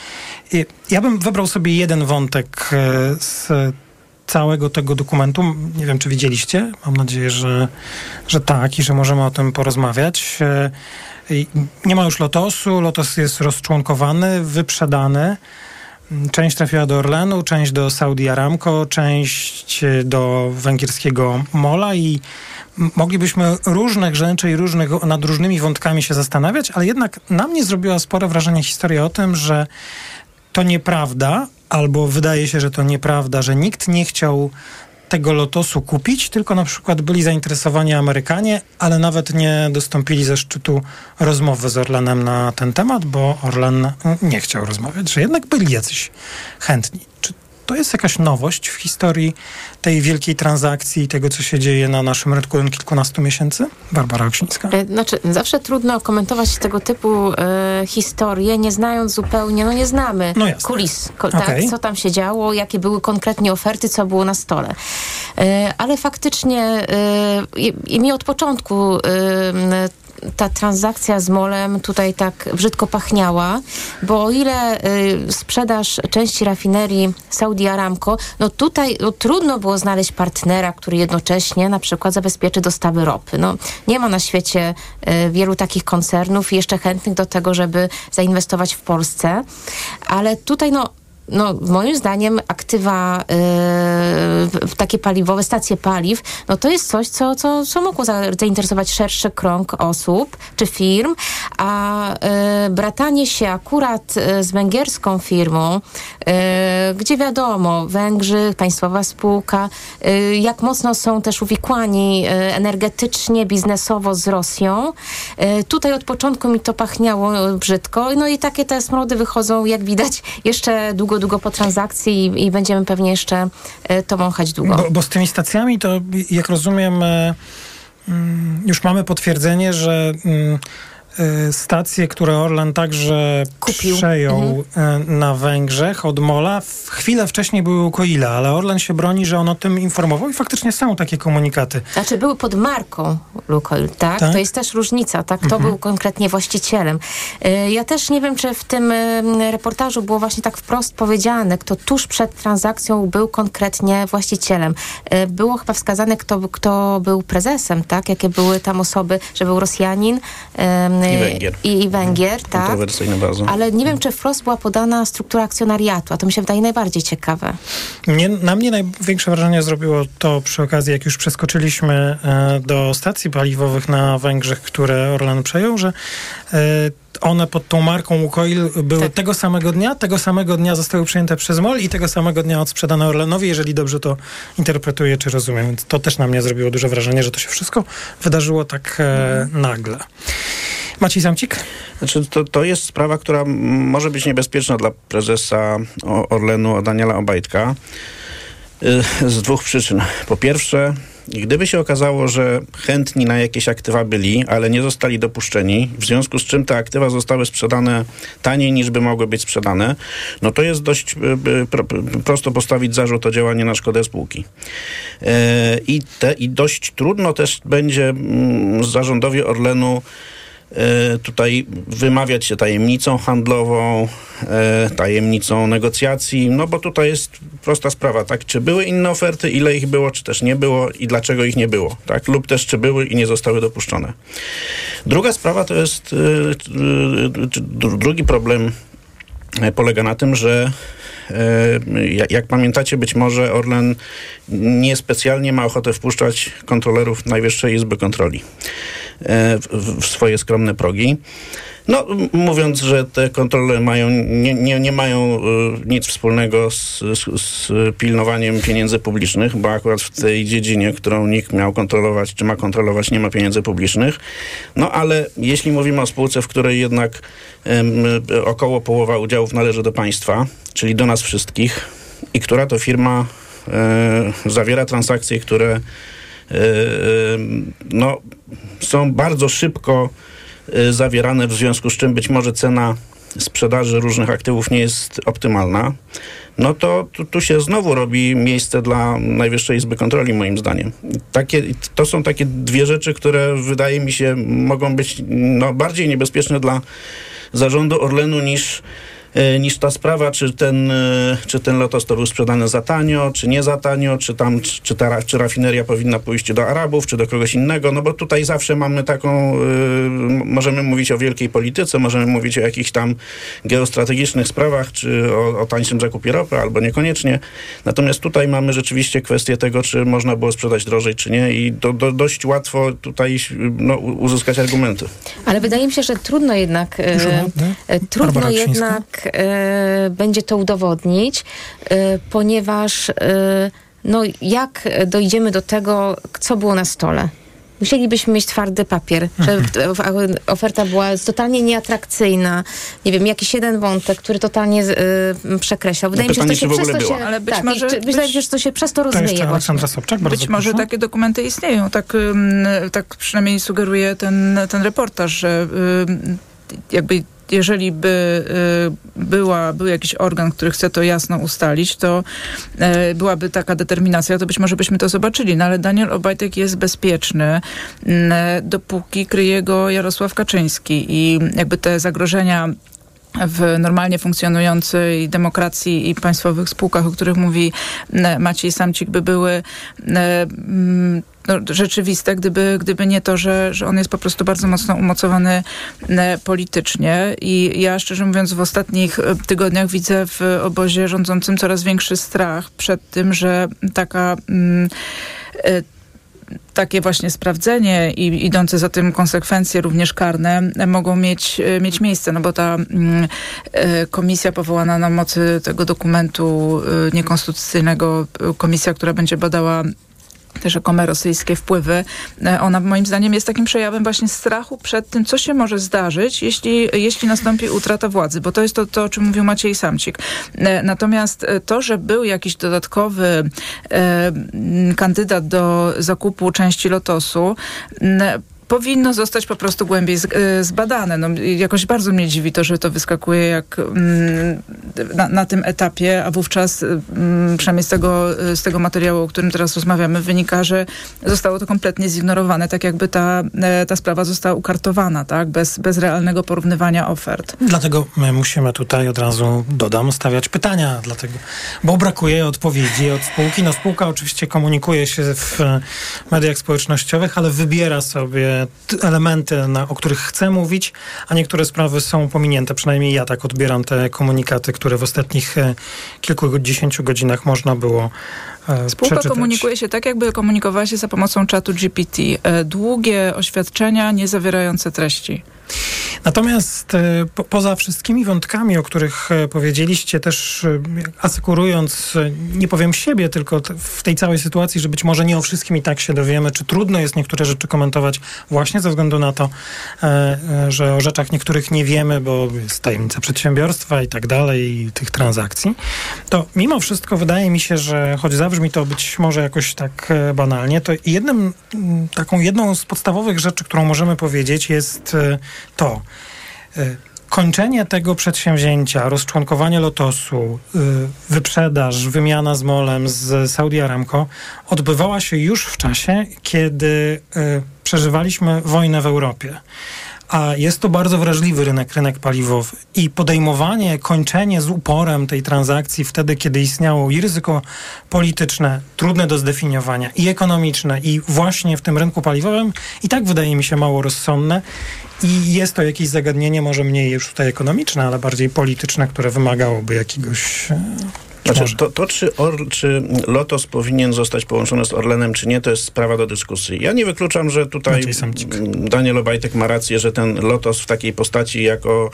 i ja bym wybrał sobie jeden wątek e, z całego tego dokumentu. Nie wiem, czy widzieliście. Mam nadzieję, że, że tak i że możemy o tym porozmawiać. Nie ma już Lotosu. Lotos jest rozczłonkowany, wyprzedany. Część trafiła do Orlenu, część do Saudi Aramco, część e, do węgierskiego Mola i moglibyśmy różnych rzeczy i różnych, nad różnymi wątkami się zastanawiać, ale jednak na mnie zrobiła spore wrażenie historia o tym, że to nieprawda, albo wydaje się, że to nieprawda, że nikt nie chciał tego lotosu kupić, tylko na przykład byli zainteresowani Amerykanie, ale nawet nie dostąpili ze szczytu rozmowy z Orlenem na ten temat, bo Orlen nie chciał rozmawiać, że jednak byli jacyś chętni. To jest jakaś nowość w historii tej wielkiej transakcji i tego, co się dzieje na naszym rynku od kilkunastu miesięcy? Barbara Oksińska. E, Znaczy, zawsze trudno komentować tego typu e, historie, nie znając zupełnie, no nie znamy No kulis, ko, Okej. tak, co tam się działo, jakie były konkretnie oferty, co było na stole. E, ale faktycznie i, mi od początku ta transakcja z Molem tutaj tak brzydko pachniała, bo o ile y, sprzedaż części rafinerii Saudi Aramco, no tutaj no, trudno było znaleźć partnera, który jednocześnie na przykład zabezpieczy dostawy ropy. No, nie ma na świecie y, wielu takich koncernów jeszcze chętnych do tego, żeby zainwestować w Polsce, ale tutaj no no, moim zdaniem aktywa w takie paliwowe, stacje paliw, no to jest coś, co, co, co mogło za, zainteresować szerszy krąg osób czy firm, a yy, bratanie się akurat yy, z węgierską firmą, gdzie wiadomo, Węgrzy, państwowa spółka, jak mocno są też uwikłani energetycznie, biznesowo z Rosją. Tutaj od początku mi to pachniało brzydko, no i takie te smrody wychodzą, jak widać, jeszcze długo, długo po transakcji i, i będziemy pewnie jeszcze yy, to wąchać długo. Bo, bo z tymi stacjami to, jak rozumiem, e, mm, już mamy potwierdzenie, że e, stacje, które Orlen także przejął e, na Węgrzech od Mola, chwilę wcześniej były u Koila, ale Orlen się broni, że on o tym informował i faktycznie są takie komunikaty. Znaczy były pod marką Lukoil, tak? Tak? To jest też różnica, tak? Kto Mhm. był konkretnie właścicielem. Y, Ja też nie wiem, czy w tym reportażu było właśnie tak wprost powiedziane, kto tuż przed transakcją był konkretnie właścicielem. Było chyba wskazane, kto, kto był prezesem, tak? Jakie były tam osoby, że był Rosjanin I Węgier. I, i Węgier, tak? Kontrowersyjne bardzo. Ale nie wiem, czy wprost była podana struktura akcjonariatu, a to mi się wydaje najbardziej ciekawe. Mnie, na mnie największe wrażenie zrobiło to przy okazji, jak już przeskoczyliśmy e, do stacji paliwowych na Węgrzech, które Orlen przejął, że e, one pod tą marką Łukoil były tego samego dnia, tego samego dnia zostały przyjęte przez MOL i tego samego dnia odsprzedane Orlenowi, jeżeli dobrze to interpretuję czy rozumiem. Więc to też na mnie zrobiło duże wrażenie, że to się wszystko wydarzyło tak e, nagle. Maciej Zamcik? Znaczy, to, to jest sprawa, która może być niebezpieczna dla prezesa Orlenu Daniela Obajtka y, z dwóch przyczyn. Po pierwsze, gdyby się okazało, że chętni na jakieś aktywa byli, ale nie zostali dopuszczeni, w związku z czym te aktywa zostały sprzedane taniej niż by mogły być sprzedane, no to jest dość y, pro, prosto postawić zarzut o działanie na szkodę spółki. I, te, I dość trudno też będzie mm, zarządowi Orlenu tutaj wymawiać się tajemnicą handlową, e, tajemnicą negocjacji, no bo tutaj jest prosta sprawa, tak? Czy były inne oferty, ile ich było, czy też nie było i dlaczego ich nie było, tak? Lub też czy były i nie zostały dopuszczone. Druga sprawa to jest, drugi problem polega na tym, że jak pamiętacie, być może Orlen niespecjalnie ma ochotę wpuszczać kontrolerów Najwyższej Izby Kontroli w swoje skromne progi. No, mówiąc, że te kontrole mają, nie, nie, nie mają nic wspólnego z, z, z, pilnowaniem pieniędzy publicznych, bo akurat w tej dziedzinie, którą nikt miał kontrolować, czy ma kontrolować, nie ma pieniędzy publicznych. No, ale jeśli mówimy o spółce, w której jednak około połowa udziałów należy do państwa, czyli do nas wszystkich, i która to firma e, zawiera transakcje, które e, no, są bardzo szybko zawierane, w związku z czym być może cena sprzedaży różnych aktywów nie jest optymalna, no to tu, tu, się znowu robi miejsce dla Najwyższej Izby Kontroli, moim zdaniem. Takie, to są takie dwie rzeczy, które wydaje mi się mogą być no, bardziej niebezpieczne dla zarządu Orlenu niż niż ta sprawa, czy ten, czy ten Lotos to był sprzedany za tanio, czy nie za tanio, czy tam, czy, ta, czy rafineria powinna pójść do Arabów, czy do kogoś innego, no bo tutaj zawsze mamy taką, możemy mówić o wielkiej polityce, możemy mówić o jakichś tam geostrategicznych sprawach, czy o, o tańszym zakupie ropy, albo niekoniecznie. Natomiast tutaj mamy rzeczywiście kwestię tego, czy można było sprzedać drożej, czy nie i do, do, dość łatwo tutaj no, uzyskać argumenty. Ale wydaje mi się, że trudno jednak, e, trudno jednak e, będzie to udowodnić, e, ponieważ e, no, jak dojdziemy do tego, co było na stole? Musielibyśmy mieć twardy papier, że oferta była totalnie nieatrakcyjna. Nie wiem, jakiś jeden wątek, który totalnie y, przekreślał. Wydaje mi się, że to się przez to się... Ale być tak, może, wydaje mi się, że to się przez to rozwieje. Aleksandra Sobczak, bardzo Być może proszę. takie dokumenty istnieją. Tak, tak przynajmniej sugeruje ten, ten reportaż, że jakby jeżeli by y, była, był jakiś organ, który chce to jasno ustalić, to y, byłaby taka determinacja, to być może byśmy to zobaczyli. No ale Daniel Obajtek jest bezpieczny, y, dopóki kryje go Jarosław Kaczyński i jakby te zagrożenia w normalnie funkcjonującej demokracji i państwowych spółkach, o których mówi Maciej Samcik, by były no, rzeczywiste, gdyby, gdyby nie to, że, że on jest po prostu bardzo mocno umocowany politycznie. I ja szczerze mówiąc w ostatnich tygodniach widzę w obozie rządzącym coraz większy strach przed tym, że taka mm, takie właśnie sprawdzenie i idące za tym konsekwencje również karne mogą mieć, mieć miejsce, no bo ta mm, komisja powołana na mocy tego dokumentu niekonstytucyjnego, komisja, która będzie badała te rzekome rosyjskie wpływy, ona moim zdaniem jest takim przejawem właśnie strachu przed tym, co się może zdarzyć, jeśli, jeśli nastąpi utrata władzy, bo to jest to, to o czym mówił Maciej Samcik. Natomiast to, że był jakiś dodatkowy e, kandydat do zakupu części Lotosu, powinno zostać po prostu głębiej zbadane. No, jakoś bardzo mnie dziwi to, że to wyskakuje jak mm, na, na, tym etapie, a wówczas mm, przynajmniej z tego, z tego materiału, o którym teraz rozmawiamy, wynika, że zostało to kompletnie zignorowane, tak jakby ta, ta sprawa została ukartowana, tak? bez, bez realnego porównywania ofert. Dlatego my musimy tutaj od razu, dodam, stawiać pytania, dlatego, bo brakuje odpowiedzi od spółki. No spółka oczywiście komunikuje się w mediach społecznościowych, ale wybiera sobie elementy, na, o których chcę mówić, a niektóre sprawy są pominięte. Przynajmniej ja tak odbieram te komunikaty, które w ostatnich e, kilkudziesięciu godzinach można było e, Spółka przeczytać. komunikuje się tak, jakby komunikowała się za pomocą czatu GPT. E, długie oświadczenia, nie zawierające treści. Natomiast e, po, poza wszystkimi wątkami, o których e, powiedzieliście, też e, asykurując, nie powiem siebie, tylko w tej całej sytuacji, że być może nie o wszystkim i tak się dowiemy, czy trudno jest niektóre rzeczy komentować właśnie ze względu na to, że o rzeczach niektórych nie wiemy, bo jest tajemnica przedsiębiorstwa i tak dalej, i tych transakcji, to mimo wszystko wydaje mi się, że choć zabrzmi to być może jakoś tak banalnie, to jednym, taką jedną z podstawowych rzeczy, którą możemy powiedzieć jest to. e, Kończenie tego przedsięwzięcia, rozczłonkowanie Lotosu, y, wyprzedaż, wymiana z molem z Saudi Aramco odbywała się już w czasie, kiedy y, przeżywaliśmy wojnę w Europie. A jest to bardzo wrażliwy rynek, rynek paliwowy. I podejmowanie, kończenie z uporem tej transakcji wtedy, kiedy istniało i ryzyko polityczne, trudne do zdefiniowania, i ekonomiczne, i właśnie w tym rynku paliwowym, i tak wydaje mi się mało rozsądne. I jest to jakieś zagadnienie, może mniej już tutaj ekonomiczne, ale bardziej polityczne, które wymagałoby jakiegoś. Znaczy, to, to czy, Or, czy Lotos powinien zostać połączony z Orlenem, czy nie, to jest sprawa do dyskusji. Ja nie wykluczam, że tutaj Daniel Obajtek ma rację, że ten Lotos w takiej postaci jako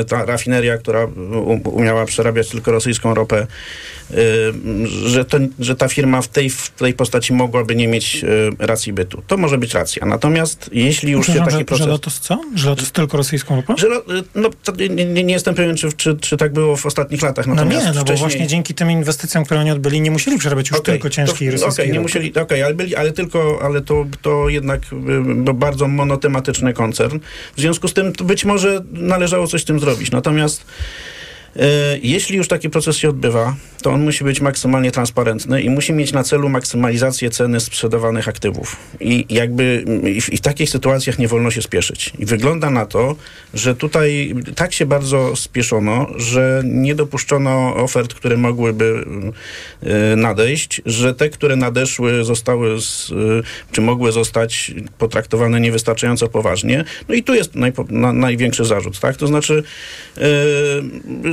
y, ta rafineria, która umiała przerabiać tylko rosyjską ropę, y, że, to, że ta firma w tej, w tej postaci mogłaby nie mieć y, racji bytu. To może być racja. Natomiast jeśli już się taki że, proces... że Lotos co? Że Lotos tylko rosyjską ropę? Że, no, to nie, nie, jestem pewien, czy, czy, czy tak było w ostatnich latach. No Natomiast nie, no wcześniej... właśnie dzięki tym inwestycjom, które oni odbyli, nie musieli przerabiać już Okej, tylko ciężkiej rosyjskiej Okej, nie musieli, okej, ale byli, ale tylko, ale to, to jednak y, bardzo monotematyczny koncern. W związku z tym być może należało coś z tym zrobić. Natomiast jeśli już taki proces się odbywa, to on musi być maksymalnie transparentny i musi mieć na celu maksymalizację ceny sprzedawanych aktywów. I jakby w, takich sytuacjach nie wolno się spieszyć. I wygląda na to, że tutaj tak się bardzo spieszono, że nie dopuszczono ofert, które mogłyby e, nadejść, że te, które nadeszły, zostały, z, e, czy mogły zostać potraktowane niewystarczająco poważnie. No i tu jest na, największy zarzut, tak? To znaczy e,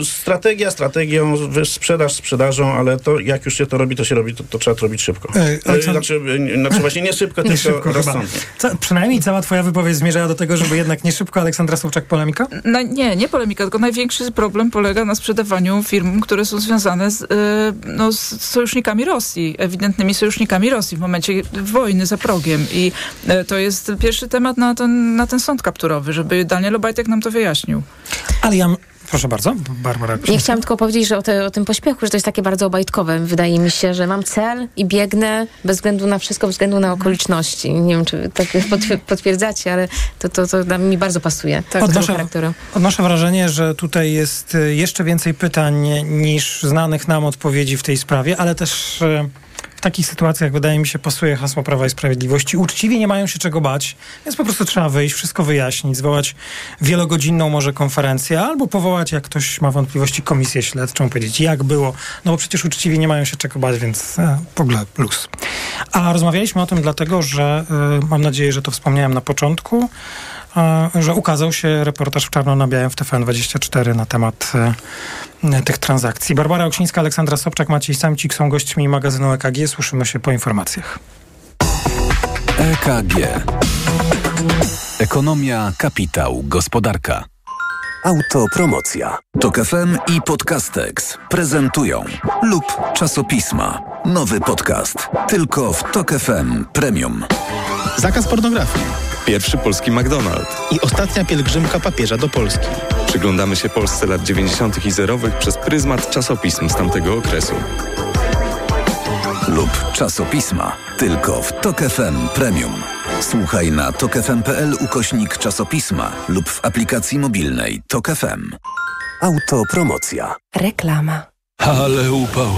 strategia strategią, sprzedaż sprzedażą, ale to jak już się to robi, to się robi, to, to trzeba to robić szybko. E, E, Aleksandr- znaczy, e, znaczy właśnie nie szybko, Nie tylko szybko rozsądnie. Ca- przynajmniej cała twoja wypowiedź zmierzała do tego, żeby jednak nie szybko Aleksandra Sobczak polemika? No, nie, nie polemika, tylko największy problem polega na sprzedawaniu firm, które są związane z, e, no, z sojusznikami Rosji, ewidentnymi sojusznikami Rosji w momencie wojny za progiem. I to jest pierwszy temat na ten, na ten sąd kapturowy, żeby Daniel Obajtek nam to wyjaśnił. Ale ja... Proszę bardzo, Barbara. Nie chciałam tylko powiedzieć, że o, te, o tym pośpiechu, że to jest takie bardzo obajtkowe. Wydaje mi się, że mam cel i biegnę bez względu na wszystko, bez względu na okoliczności. Nie wiem, czy tak potwier- potwierdzacie, ale to, to, to mi bardzo pasuje. Tak, Odnoszę, charakteru. odnoszę wrażenie, że tutaj jest y, jeszcze więcej pytań niż znanych nam odpowiedzi w tej sprawie, ale też w takich sytuacjach wydaje mi się pasuje hasło Prawa i Sprawiedliwości. Uczciwi nie mają się czego bać, więc po prostu trzeba wyjść, wszystko wyjaśnić, zwołać wielogodzinną może konferencję albo powołać, jak ktoś ma wątpliwości, komisję śledczą, powiedzieć jak było, no bo przecież uczciwi nie mają się czego bać, więc e, w ogóle plus. A rozmawialiśmy o tym dlatego, że y, mam nadzieję, że to wspomniałem na początku, e, że ukazał się reportaż w czarno na białym w TVN24 na temat e, tych transakcji. Barbara Oksińska, Aleksandra Sobczak, Maciej Samcik są gośćmi magazynu EKG. Słyszymy się po informacjach. EKG. Ekonomia, kapitał, gospodarka. Autopromocja. Tok FM i Podcastex prezentują lub czasopisma. Nowy podcast. Tylko w Tok FM Premium. Zakaz pornografii. Pierwszy polski McDonald's. I ostatnia pielgrzymka papieża do Polski. Przyglądamy się Polsce lat 90. i zerowych przez pryzmat czasopism z tamtego okresu. Lub czasopisma. Tylko w Tok FM Premium. Słuchaj na tokefm.pl ukośnik czasopisma lub w aplikacji mobilnej Tok FM. Autopromocja. Reklama. Ale upał.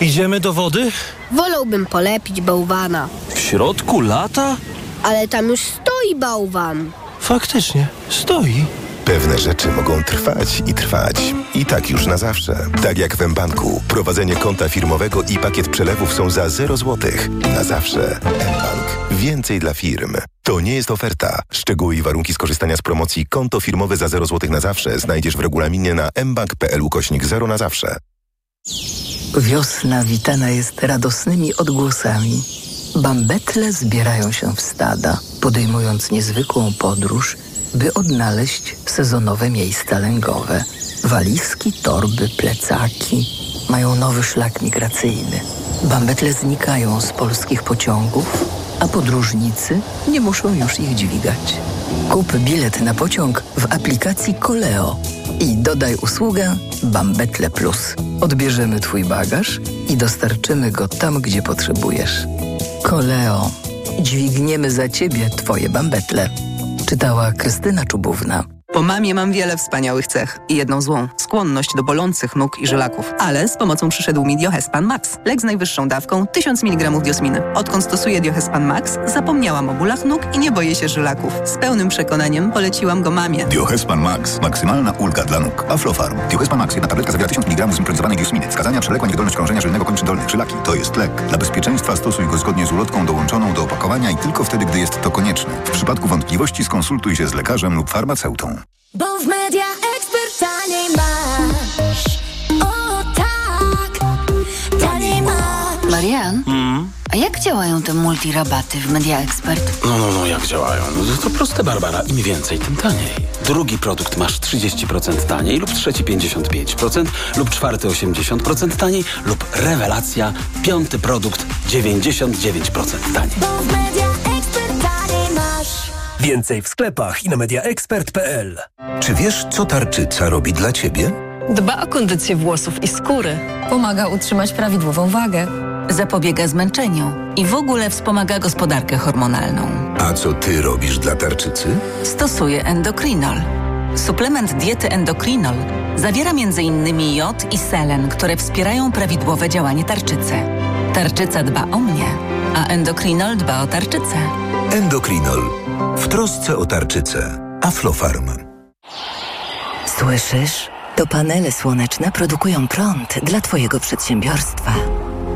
Idziemy do wody? Wolałbym polepić bałwana, W środku lata? Ale tam już stoi bałwan. Faktycznie, stoi. Pewne rzeczy mogą trwać i trwać. I tak już na zawsze. Tak jak w mBanku. Prowadzenie konta firmowego i pakiet przelewów są za 0 zł. Na zawsze. mBank. Więcej dla firm. To nie jest oferta. Szczegóły i warunki skorzystania z promocji konto firmowe za 0 zł na zawsze znajdziesz w regulaminie na mbank.pl ukośnik 0 na zawsze. Wiosna witana jest radosnymi odgłosami. Bambetle zbierają się w stada, podejmując niezwykłą podróż, by odnaleźć sezonowe miejsca lęgowe. Walizki, torby, plecaki mają nowy szlak migracyjny. Bambetle znikają z polskich pociągów, a podróżnicy nie muszą już ich dźwigać. Kup bilet na pociąg w aplikacji Koleo i dodaj usługę Bambetle Plus. Odbierzemy Twój bagaż i dostarczymy go tam, gdzie potrzebujesz. Koleo. Dźwigniemy za ciebie twoje bambetle. Czytała Krystyna Czubówna. Po mamie mam wiele wspaniałych cech i jedną złą – skłonność do bolących nóg i żylaków. Ale z pomocą przyszedł mi Diohespan Max. Lek z najwyższą dawką 1000 mg diosminy. Odkąd stosuję Diohespan Max, zapomniałam o bólach nóg i nie boję się żylaków. Z pełnym przekonaniem poleciłam go mamie. Diohespan Max. Maksymalna ulga dla nóg. Aflofarm. Diohespan Max. Jedna tabletka zawiera 1000 mg zimpronizowanej diosminy. Wskazania przewlekła niewydolność krążenia żylnego kończyn dolnych. Żylaki. To jest lek. Dla bezpieczeństwa stosuj go zgodnie z ulotką dołączoną do opakowania i tylko wtedy, gdy jest to konieczne. W przypadku wątpliwości skonsultuj się z lekarzem lub farmaceutą. Bo w Media Expert taniej masz. O tak, taniej masz. Marian, a jak działają te multirabaty w Media Expert? No, no, no, jak działają? No, to proste, Barbara. Im więcej, tym taniej. Drugi produkt masz 30% taniej, lub trzeci 55%, lub czwarty 80% taniej, lub rewelacja, piąty produkt 99% taniej. Bo w Media. Więcej w sklepach i na mediaexpert.pl. Czy wiesz, co tarczyca robi dla ciebie? Dba o kondycję włosów i skóry. Pomaga utrzymać prawidłową wagę. Zapobiega zmęczeniu i w ogóle wspomaga gospodarkę hormonalną. A co ty robisz dla tarczycy? Stosuje endokrinol. Suplement diety endokrinol zawiera m.in. jod i selen, które wspierają prawidłowe działanie tarczycy. Tarczyca dba o mnie, a endokrinol dba o tarczycę. Endokrinol. W trosce o tarczycę. Aflofarm. Słyszysz? To panele słoneczne produkują prąd dla Twojego przedsiębiorstwa.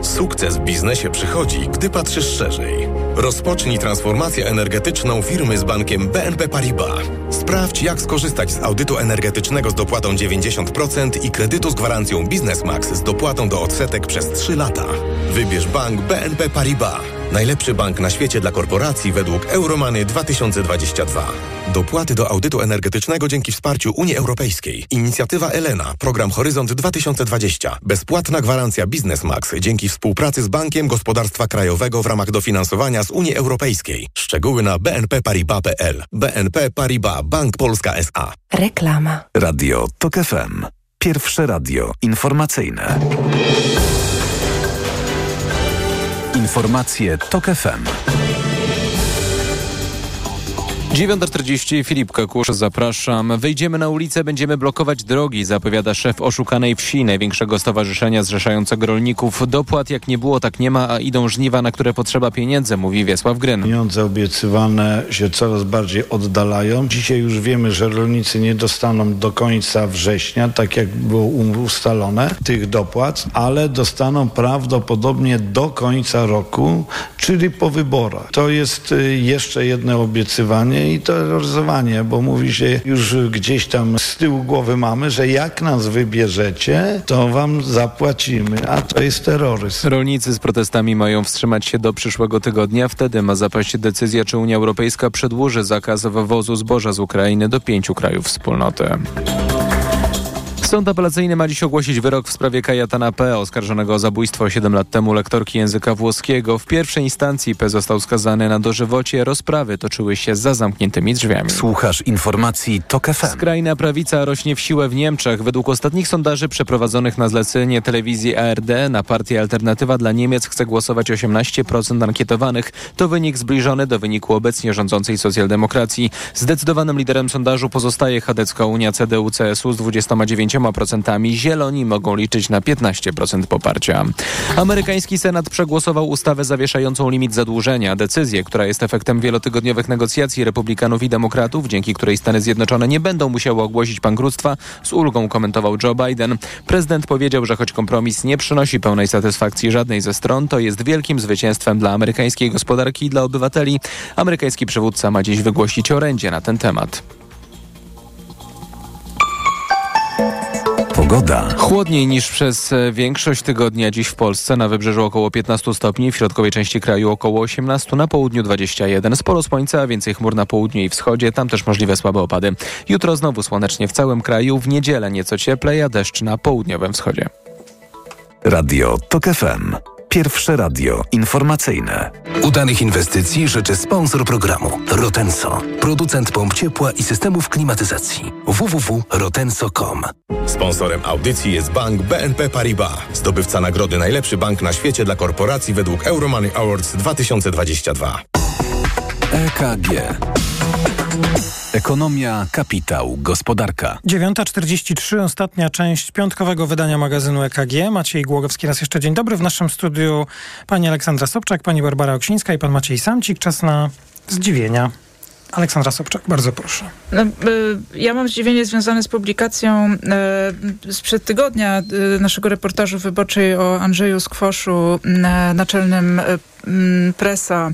Sukces w biznesie przychodzi, gdy patrzysz szerzej. Rozpocznij transformację energetyczną firmy z bankiem BNP Paribas. Sprawdź, jak skorzystać z audytu energetycznego z dopłatą 90% i kredytu z gwarancją Biznesmax z dopłatą do odsetek przez 3 lata. Wybierz bank BNP Paribas. Najlepszy bank na świecie dla korporacji według Euromany 2022. Dopłaty do audytu energetycznego dzięki wsparciu Unii Europejskiej. Inicjatywa Elena. Program Horyzont 2020. Bezpłatna gwarancja Biznesmax dzięki współpracy z Bankiem Gospodarstwa Krajowego w ramach dofinansowania z Unii Europejskiej. Szczegóły na bnpparibas.pl. BNP Paribas. Bank Polska S.A. Reklama. Radio TOK FM. Pierwsze radio informacyjne. Informacje TOK FM. 9.40 Filip Kakusz, zapraszam. Wyjdziemy na ulicę, będziemy blokować drogi, zapowiada szef oszukanej wsi, największego stowarzyszenia zrzeszającego rolników. Dopłat jak nie było, tak nie ma, a idą żniwa, na które potrzeba pieniędzy, mówi Wiesław Gryn. Pieniądze obiecywane się coraz bardziej oddalają. Dzisiaj już wiemy, że rolnicy nie dostaną do końca września, tak jak było ustalone, tych dopłat, ale dostaną prawdopodobnie do końca roku, czyli po wyborach. To jest y, jeszcze jedno obiecywanie i terroryzowanie, bo mówi się już gdzieś tam z tyłu głowy mamy, że jak nas wybierzecie, to wam zapłacimy, a to jest terroryzm. Rolnicy z protestami mają wstrzymać się do przyszłego tygodnia. Wtedy ma zapaść decyzja, czy Unia Europejska przedłuży zakaz wywozu zboża z Ukrainy do pięciu krajów wspólnoty. Sąd apelacyjny ma dziś ogłosić wyrok w sprawie Kajatana P., oskarżonego o zabójstwo 7 lat temu lektorki języka włoskiego. W pierwszej instancji P. został skazany na dożywocie. Rozprawy toczyły się za zamkniętymi drzwiami. Słuchasz informacji TOK FM. Skrajna prawica rośnie w siłę w Niemczech. Według ostatnich sondaży przeprowadzonych na zlecenie telewizji ARD na partię Alternatywa dla Niemiec chce głosować 18% ankietowanych. To wynik zbliżony do wyniku obecnie rządzącej socjaldemokracji. Zdecydowanym liderem sondażu pozostaje Chadecka Unia CDU-CSU z 29%. Zieloni mogą liczyć na 15% poparcia. Amerykański Senat przegłosował ustawę zawieszającą limit zadłużenia. Decyzję, która jest efektem wielotygodniowych negocjacji republikanów i demokratów, dzięki której Stany Zjednoczone nie będą musiały ogłosić bankructwa, z ulgą komentował Joe Biden. Prezydent powiedział, że choć kompromis nie przynosi pełnej satysfakcji żadnej ze stron, to jest wielkim zwycięstwem dla amerykańskiej gospodarki i dla obywateli. Amerykański przywódca ma dziś wygłosić orędzie na ten temat. Pogoda. Chłodniej niż przez e, większość tygodnia dziś w Polsce. Na wybrzeżu około 15 stopni, w środkowej części kraju około 18, na południu 21. Sporo słońca, więcej chmur na południu i wschodzie. Tam też możliwe słabe opady. Jutro znowu słonecznie w całym kraju. W niedzielę nieco cieplej, a deszcz na południowym wschodzie. Radio TOK FM. Pierwsze radio informacyjne. Udanych inwestycji życzy sponsor programu Rotenso, producent pomp ciepła i systemów klimatyzacji www.rotenso.com. Sponsorem audycji jest bank BNP Paribas, zdobywca nagrody Najlepszy Bank na świecie dla korporacji według Euromoney Awards 2022. EKG. Ekonomia, kapitał, gospodarka. 9.43, ostatnia część piątkowego wydania magazynu EKG. Maciej Głogowski raz jeszcze dzień dobry. W naszym studiu pani Aleksandra Sobczak, pani Barbara Oksińska i pan Maciej Samcik. Czas na zdziwienia. Aleksandra Sobczak, bardzo proszę. No, y, ja mam zdziwienie związane z publikacją y, sprzed tygodnia y, naszego reportażu wyborczej o Andrzeju Skwoszu, naczelnym presa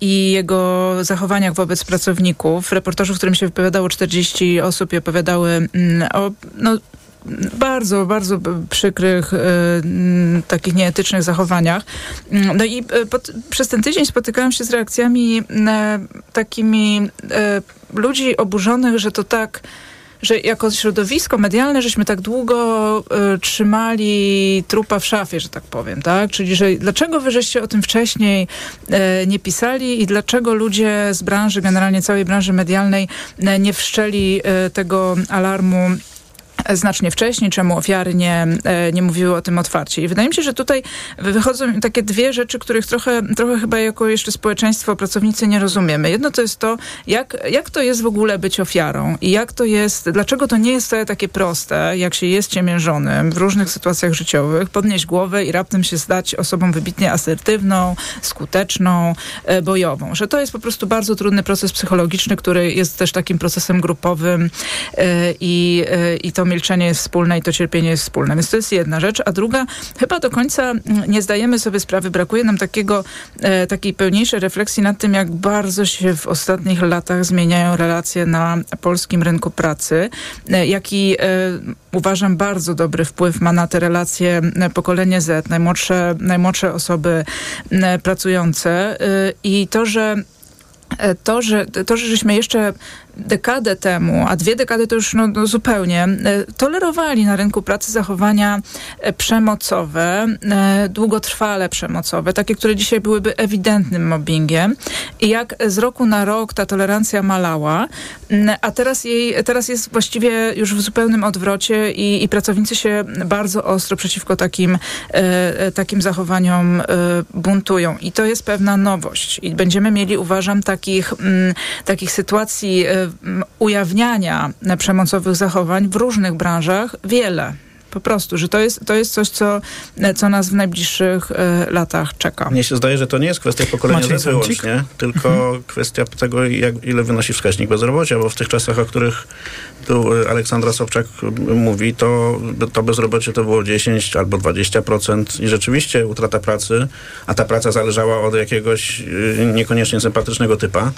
i jego zachowaniach wobec pracowników. Reportażu, w którym się wypowiadało 40 osób i opowiadały mm, o no, bardzo, bardzo przykrych, y, takich nieetycznych zachowaniach. No i pod, przez ten tydzień spotykałam się z reakcjami y, takimi y, ludzi oburzonych, że to tak że jako środowisko medialne żeśmy tak długo y, trzymali trupa w szafie, że tak powiem, tak? Czyli, że dlaczego wy żeście o tym wcześniej y, nie pisali i dlaczego ludzie z branży, generalnie całej branży medialnej y, nie wszczeli tego alarmu znacznie wcześniej, czemu ofiary nie, e, nie mówiły o tym otwarcie. I wydaje mi się, że tutaj wychodzą takie dwie rzeczy, których trochę, trochę chyba jako jeszcze społeczeństwo, pracownicy nie rozumiemy. Jedno to jest to, jak, jak to jest w ogóle być ofiarą i jak to jest, dlaczego to nie jest wcale takie proste, jak się jest ciemiężonym w różnych sytuacjach życiowych, podnieść głowę i raptem się zdać osobą wybitnie asertywną, skuteczną, e, bojową. Że to jest po prostu bardzo trudny proces psychologiczny, który jest też takim procesem grupowym e, i, i to milczenie jest wspólne i to cierpienie jest wspólne. Więc to jest jedna rzecz. A druga, chyba do końca nie zdajemy sobie sprawy, brakuje nam takiego, e, takiej pełniejszej refleksji nad tym, jak bardzo się w ostatnich latach zmieniają relacje na polskim rynku pracy, e, jaki e, uważam bardzo dobry wpływ ma na te relacje e, pokolenie Z, najmłodsze, najmłodsze osoby e, pracujące e, i to, że to, że, to, że żeśmy jeszcze dekadę temu, a dwie dekady to już no, no zupełnie, e, tolerowali na rynku pracy zachowania e, przemocowe, e, długotrwale przemocowe, takie, które dzisiaj byłyby ewidentnym mobbingiem. I jak z roku na rok ta tolerancja malała, a teraz, jej, teraz jest właściwie już w zupełnym odwrocie i, i pracownicy się bardzo ostro przeciwko takim, takim zachowaniom buntują. I to jest pewna nowość. I będziemy mieli, uważam, takich, takich sytuacji ujawniania przemocowych zachowań w różnych branżach wiele. Po prostu, że to jest, to jest coś, co, co nas w najbliższych y, latach czeka. Mnie się zdaje, że to nie jest kwestia pokolenia Z wyłącznie, tylko mhm. kwestia tego, jak, ile wynosi wskaźnik bezrobocia, bo w tych czasach, o których Aleksandra Sobczak mówi, to, to bezrobocie to było 10 albo 20% i rzeczywiście utrata pracy, a ta praca zależała od jakiegoś e, niekoniecznie sympatycznego typa,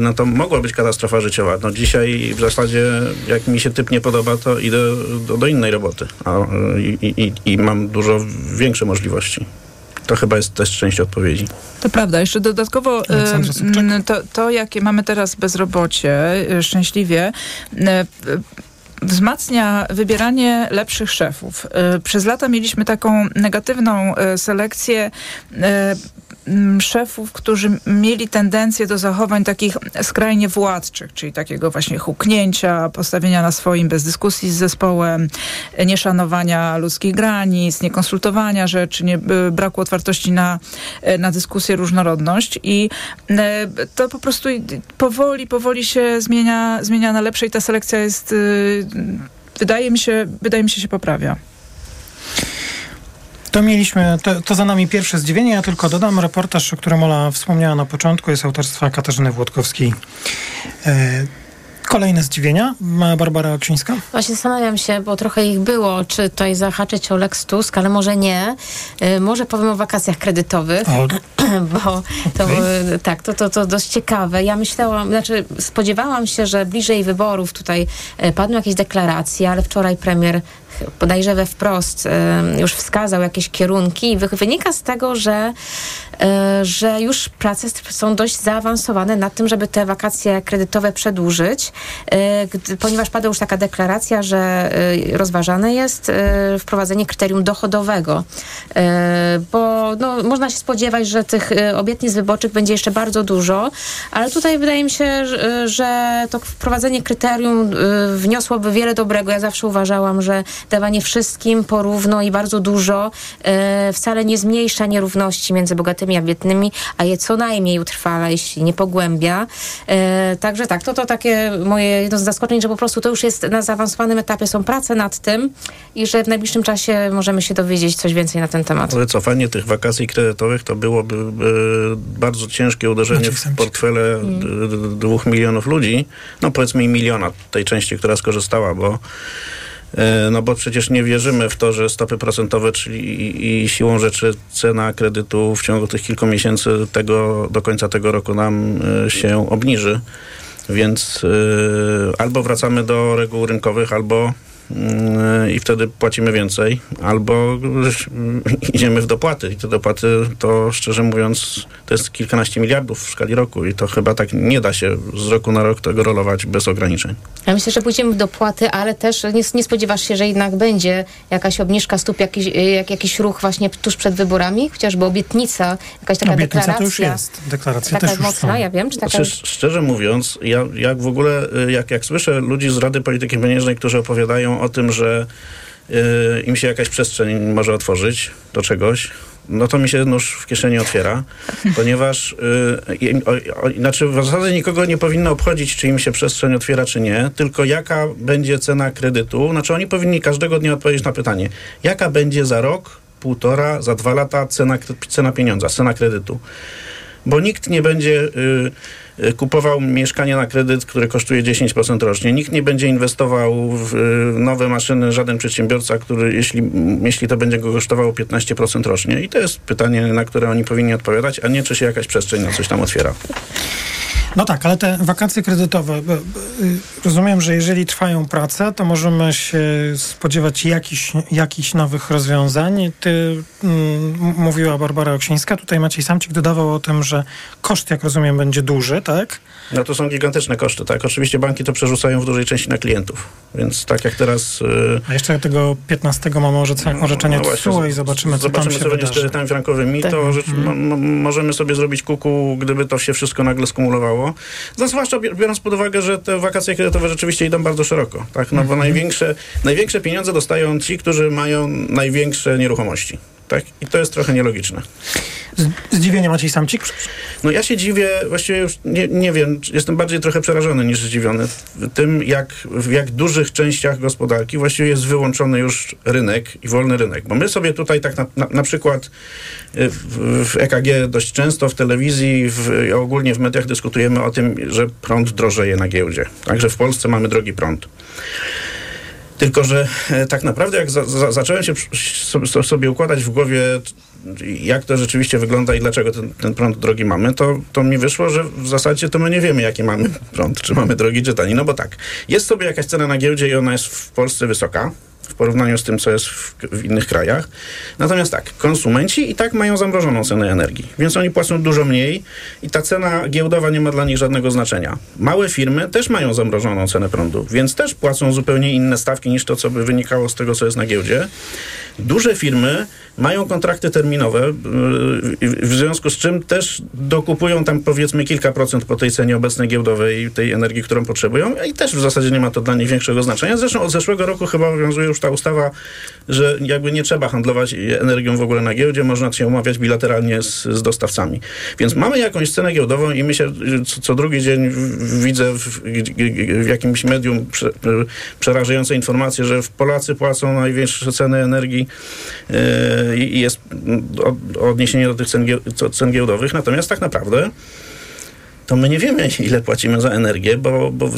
no to mogła być katastrofa życiowa. No dzisiaj w zasadzie, jak mi się typ nie podoba, to idę do, do innej roboty a, i, i, i mam dużo większe możliwości. To chyba jest też część odpowiedzi. To prawda. Jeszcze dodatkowo to, to, jakie mamy teraz bezrobocie, y, szczęśliwie, y, wzmacnia wybieranie lepszych szefów. Y, przez lata mieliśmy taką negatywną selekcję szefów, którzy mieli tendencję do zachowań takich skrajnie władczych, czyli takiego właśnie huknięcia, postawienia na swoim bez dyskusji z zespołem, nieszanowania ludzkich granic, niekonsultowania rzeczy, nie, braku otwartości na, na dyskusję, różnorodność i e, to po prostu powoli, powoli się zmienia, zmienia na lepsze i ta selekcja jest, y, wydaje mi się, wydaje mi się, się poprawia. To mieliśmy, to, to, za nami pierwsze zdziwienie. Ja tylko dodam, reportaż, o którym Ola wspomniała na początku, jest autorstwa Katarzyny Włodkowskiej. E, Kolejne zdziwienia. Barbara Oksińska. Właśnie zastanawiam się, bo trochę ich było, czy tutaj zahaczyć o Lex Tusk, ale może nie. Y, może powiem o wakacjach kredytowych, o. bo to, okay. tak, to, to, to dość ciekawe. Ja myślałam, znaczy spodziewałam się, że bliżej wyborów tutaj y, padną jakieś deklaracje, ale wczoraj premier bodajże we wprost już wskazał jakieś kierunki i wynika z tego, że że już prace są dość zaawansowane nad tym, żeby te wakacje kredytowe przedłużyć, ponieważ padła już taka deklaracja, że rozważane jest wprowadzenie kryterium dochodowego, bo no, można się spodziewać, że tych obietnic wyborczych będzie jeszcze bardzo dużo, ale tutaj wydaje mi się, że to wprowadzenie kryterium wniosłoby wiele dobrego. Ja zawsze uważałam, że dawanie wszystkim porówno i bardzo dużo wcale nie zmniejsza nierówności między bogatymi a biednymi, a je co najmniej utrwala, jeśli nie pogłębia. E, także tak, to to takie moje jedno z zaskoczeń, że po prostu to już jest na zaawansowanym etapie, są prace nad tym i że w najbliższym czasie możemy się dowiedzieć coś więcej na ten temat. Wycofanie tych wakacji kredytowych to byłoby e, bardzo ciężkie uderzenie w portfele mm. dwóch milionów ludzi, no powiedzmy i miliona tej części, która skorzystała, bo E, no bo przecież nie wierzymy w to, że stopy procentowe, czyli i, siłą rzeczy cena kredytu w ciągu tych kilku miesięcy tego, do końca tego roku nam e, się obniży. Więc y, albo wracamy do reguł rynkowych, albo i wtedy płacimy więcej, albo idziemy w dopłaty. I te dopłaty to szczerze mówiąc to jest kilkanaście miliardów w skali roku i to chyba tak nie da się z roku na rok tego rolować bez ograniczeń. Ja myślę, że pójdziemy w dopłaty, ale też nie, nie spodziewasz się, że jednak będzie jakaś obniżka stóp, jakiś, jak, jakiś ruch właśnie tuż przed wyborami, chociażby obietnica, jakaś taka obietnica deklaracja. to już jest. Deklaracja taka też mocna, już ja wiem. Czy taka... Znaczy, szczerze mówiąc, ja, jak w ogóle, jak, jak słyszę ludzi z Rady Polityki Pieniężnej, którzy opowiadają o tym, że y, im się jakaś przestrzeń może otworzyć do czegoś, no to mi się nóż w kieszeni otwiera, ponieważ yy, o, o, znaczy w zasadzie nikogo nie powinno obchodzić, czy im się przestrzeń otwiera, czy nie, tylko jaka będzie cena kredytu. Znaczy oni powinni każdego dnia odpowiedzieć na pytanie, jaka będzie za rok, półtora, za dwa lata cena, cena pieniądza, cena kredytu. Bo nikt nie będzie... Yy, kupował mieszkanie na kredyt, które kosztuje 10% rocznie. Nikt nie będzie inwestował w nowe maszyny, żaden przedsiębiorca, który jeśli, jeśli to będzie go kosztowało 15% rocznie. I to jest pytanie, na które oni powinni odpowiadać, a nie czy się jakaś przestrzeń na coś tam otwiera. No tak, ale te wakacje kredytowe, y, rozumiem, że jeżeli trwają prace, to możemy się spodziewać jakichś, jakichś nowych rozwiązań. Ty mm, mówiła Barbara Oksińska, tutaj Maciej Samcik dodawał o tym, że koszt, jak rozumiem, będzie duży, tak? No to są gigantyczne koszty, tak. Oczywiście banki to przerzucają w dużej części na klientów, więc tak jak teraz... Yy... A jeszcze tego 15 mamy orzeczenie, orzeczenie no, TSUE i zobaczymy, co zobaczymy, tam się co będzie z kredytami frankowymi. Tak. To rzecz, mm. możemy sobie zrobić kuku, gdyby to się wszystko nagle skumulowało. No, zwłaszcza biorąc pod uwagę, że te wakacje kredytowe rzeczywiście idą bardzo szeroko, tak. No bo mm. największe, największe pieniądze dostają ci, którzy mają największe nieruchomości. Tak? I to jest trochę nielogiczne. Zdziwienie Maciej Samcik? No ja się dziwię, właściwie już nie, nie wiem, jestem bardziej trochę przerażony niż zdziwiony tym, jak w jak dużych częściach gospodarki właściwie jest wyłączony już rynek i wolny rynek. Bo my sobie tutaj tak na, na, na przykład y, w, w, EKG dość często w telewizji w, ogólnie w mediach dyskutujemy o tym, że prąd drożeje na giełdzie. Także w Polsce mamy drogi prąd. Tylko, że e, tak naprawdę jak za, za, zacząłem się sobie układać w głowie, jak to rzeczywiście wygląda i dlaczego ten, ten, prąd drogi mamy, to, to mi wyszło, że w zasadzie to my nie wiemy, jaki mamy prąd, czy mamy drogi, czy tani. No bo tak, jest sobie jakaś cena na giełdzie i ona jest w Polsce wysoka, porównaniu z tym, co jest w, w, innych krajach. Natomiast tak, konsumenci i tak mają zamrożoną cenę energii, więc oni płacą dużo mniej i ta cena giełdowa nie ma dla nich żadnego znaczenia. Małe firmy też mają zamrożoną cenę prądu, więc też płacą zupełnie inne stawki niż to, co by wynikało z tego, co jest na giełdzie. Duże firmy mają kontrakty terminowe, yy, w związku z czym też dokupują tam powiedzmy kilka procent po tej cenie obecnej giełdowej tej energii, którą potrzebują i też w zasadzie nie ma to dla nich większego znaczenia. Zresztą od zeszłego roku chyba obowiązuje już ta ustawa, że jakby nie trzeba handlować energią w ogóle na giełdzie, można się umawiać bilateralnie z, z dostawcami. Więc mamy jakąś cenę giełdową i my się co, co drugi dzień widzę w, w, jakimś medium prze, przerażające informacje, że Polacy płacą największe ceny energii i jest odniesienie do tych cen, cen giełdowych. Natomiast tak naprawdę to my nie wiemy, ile płacimy za energię, bo, bo,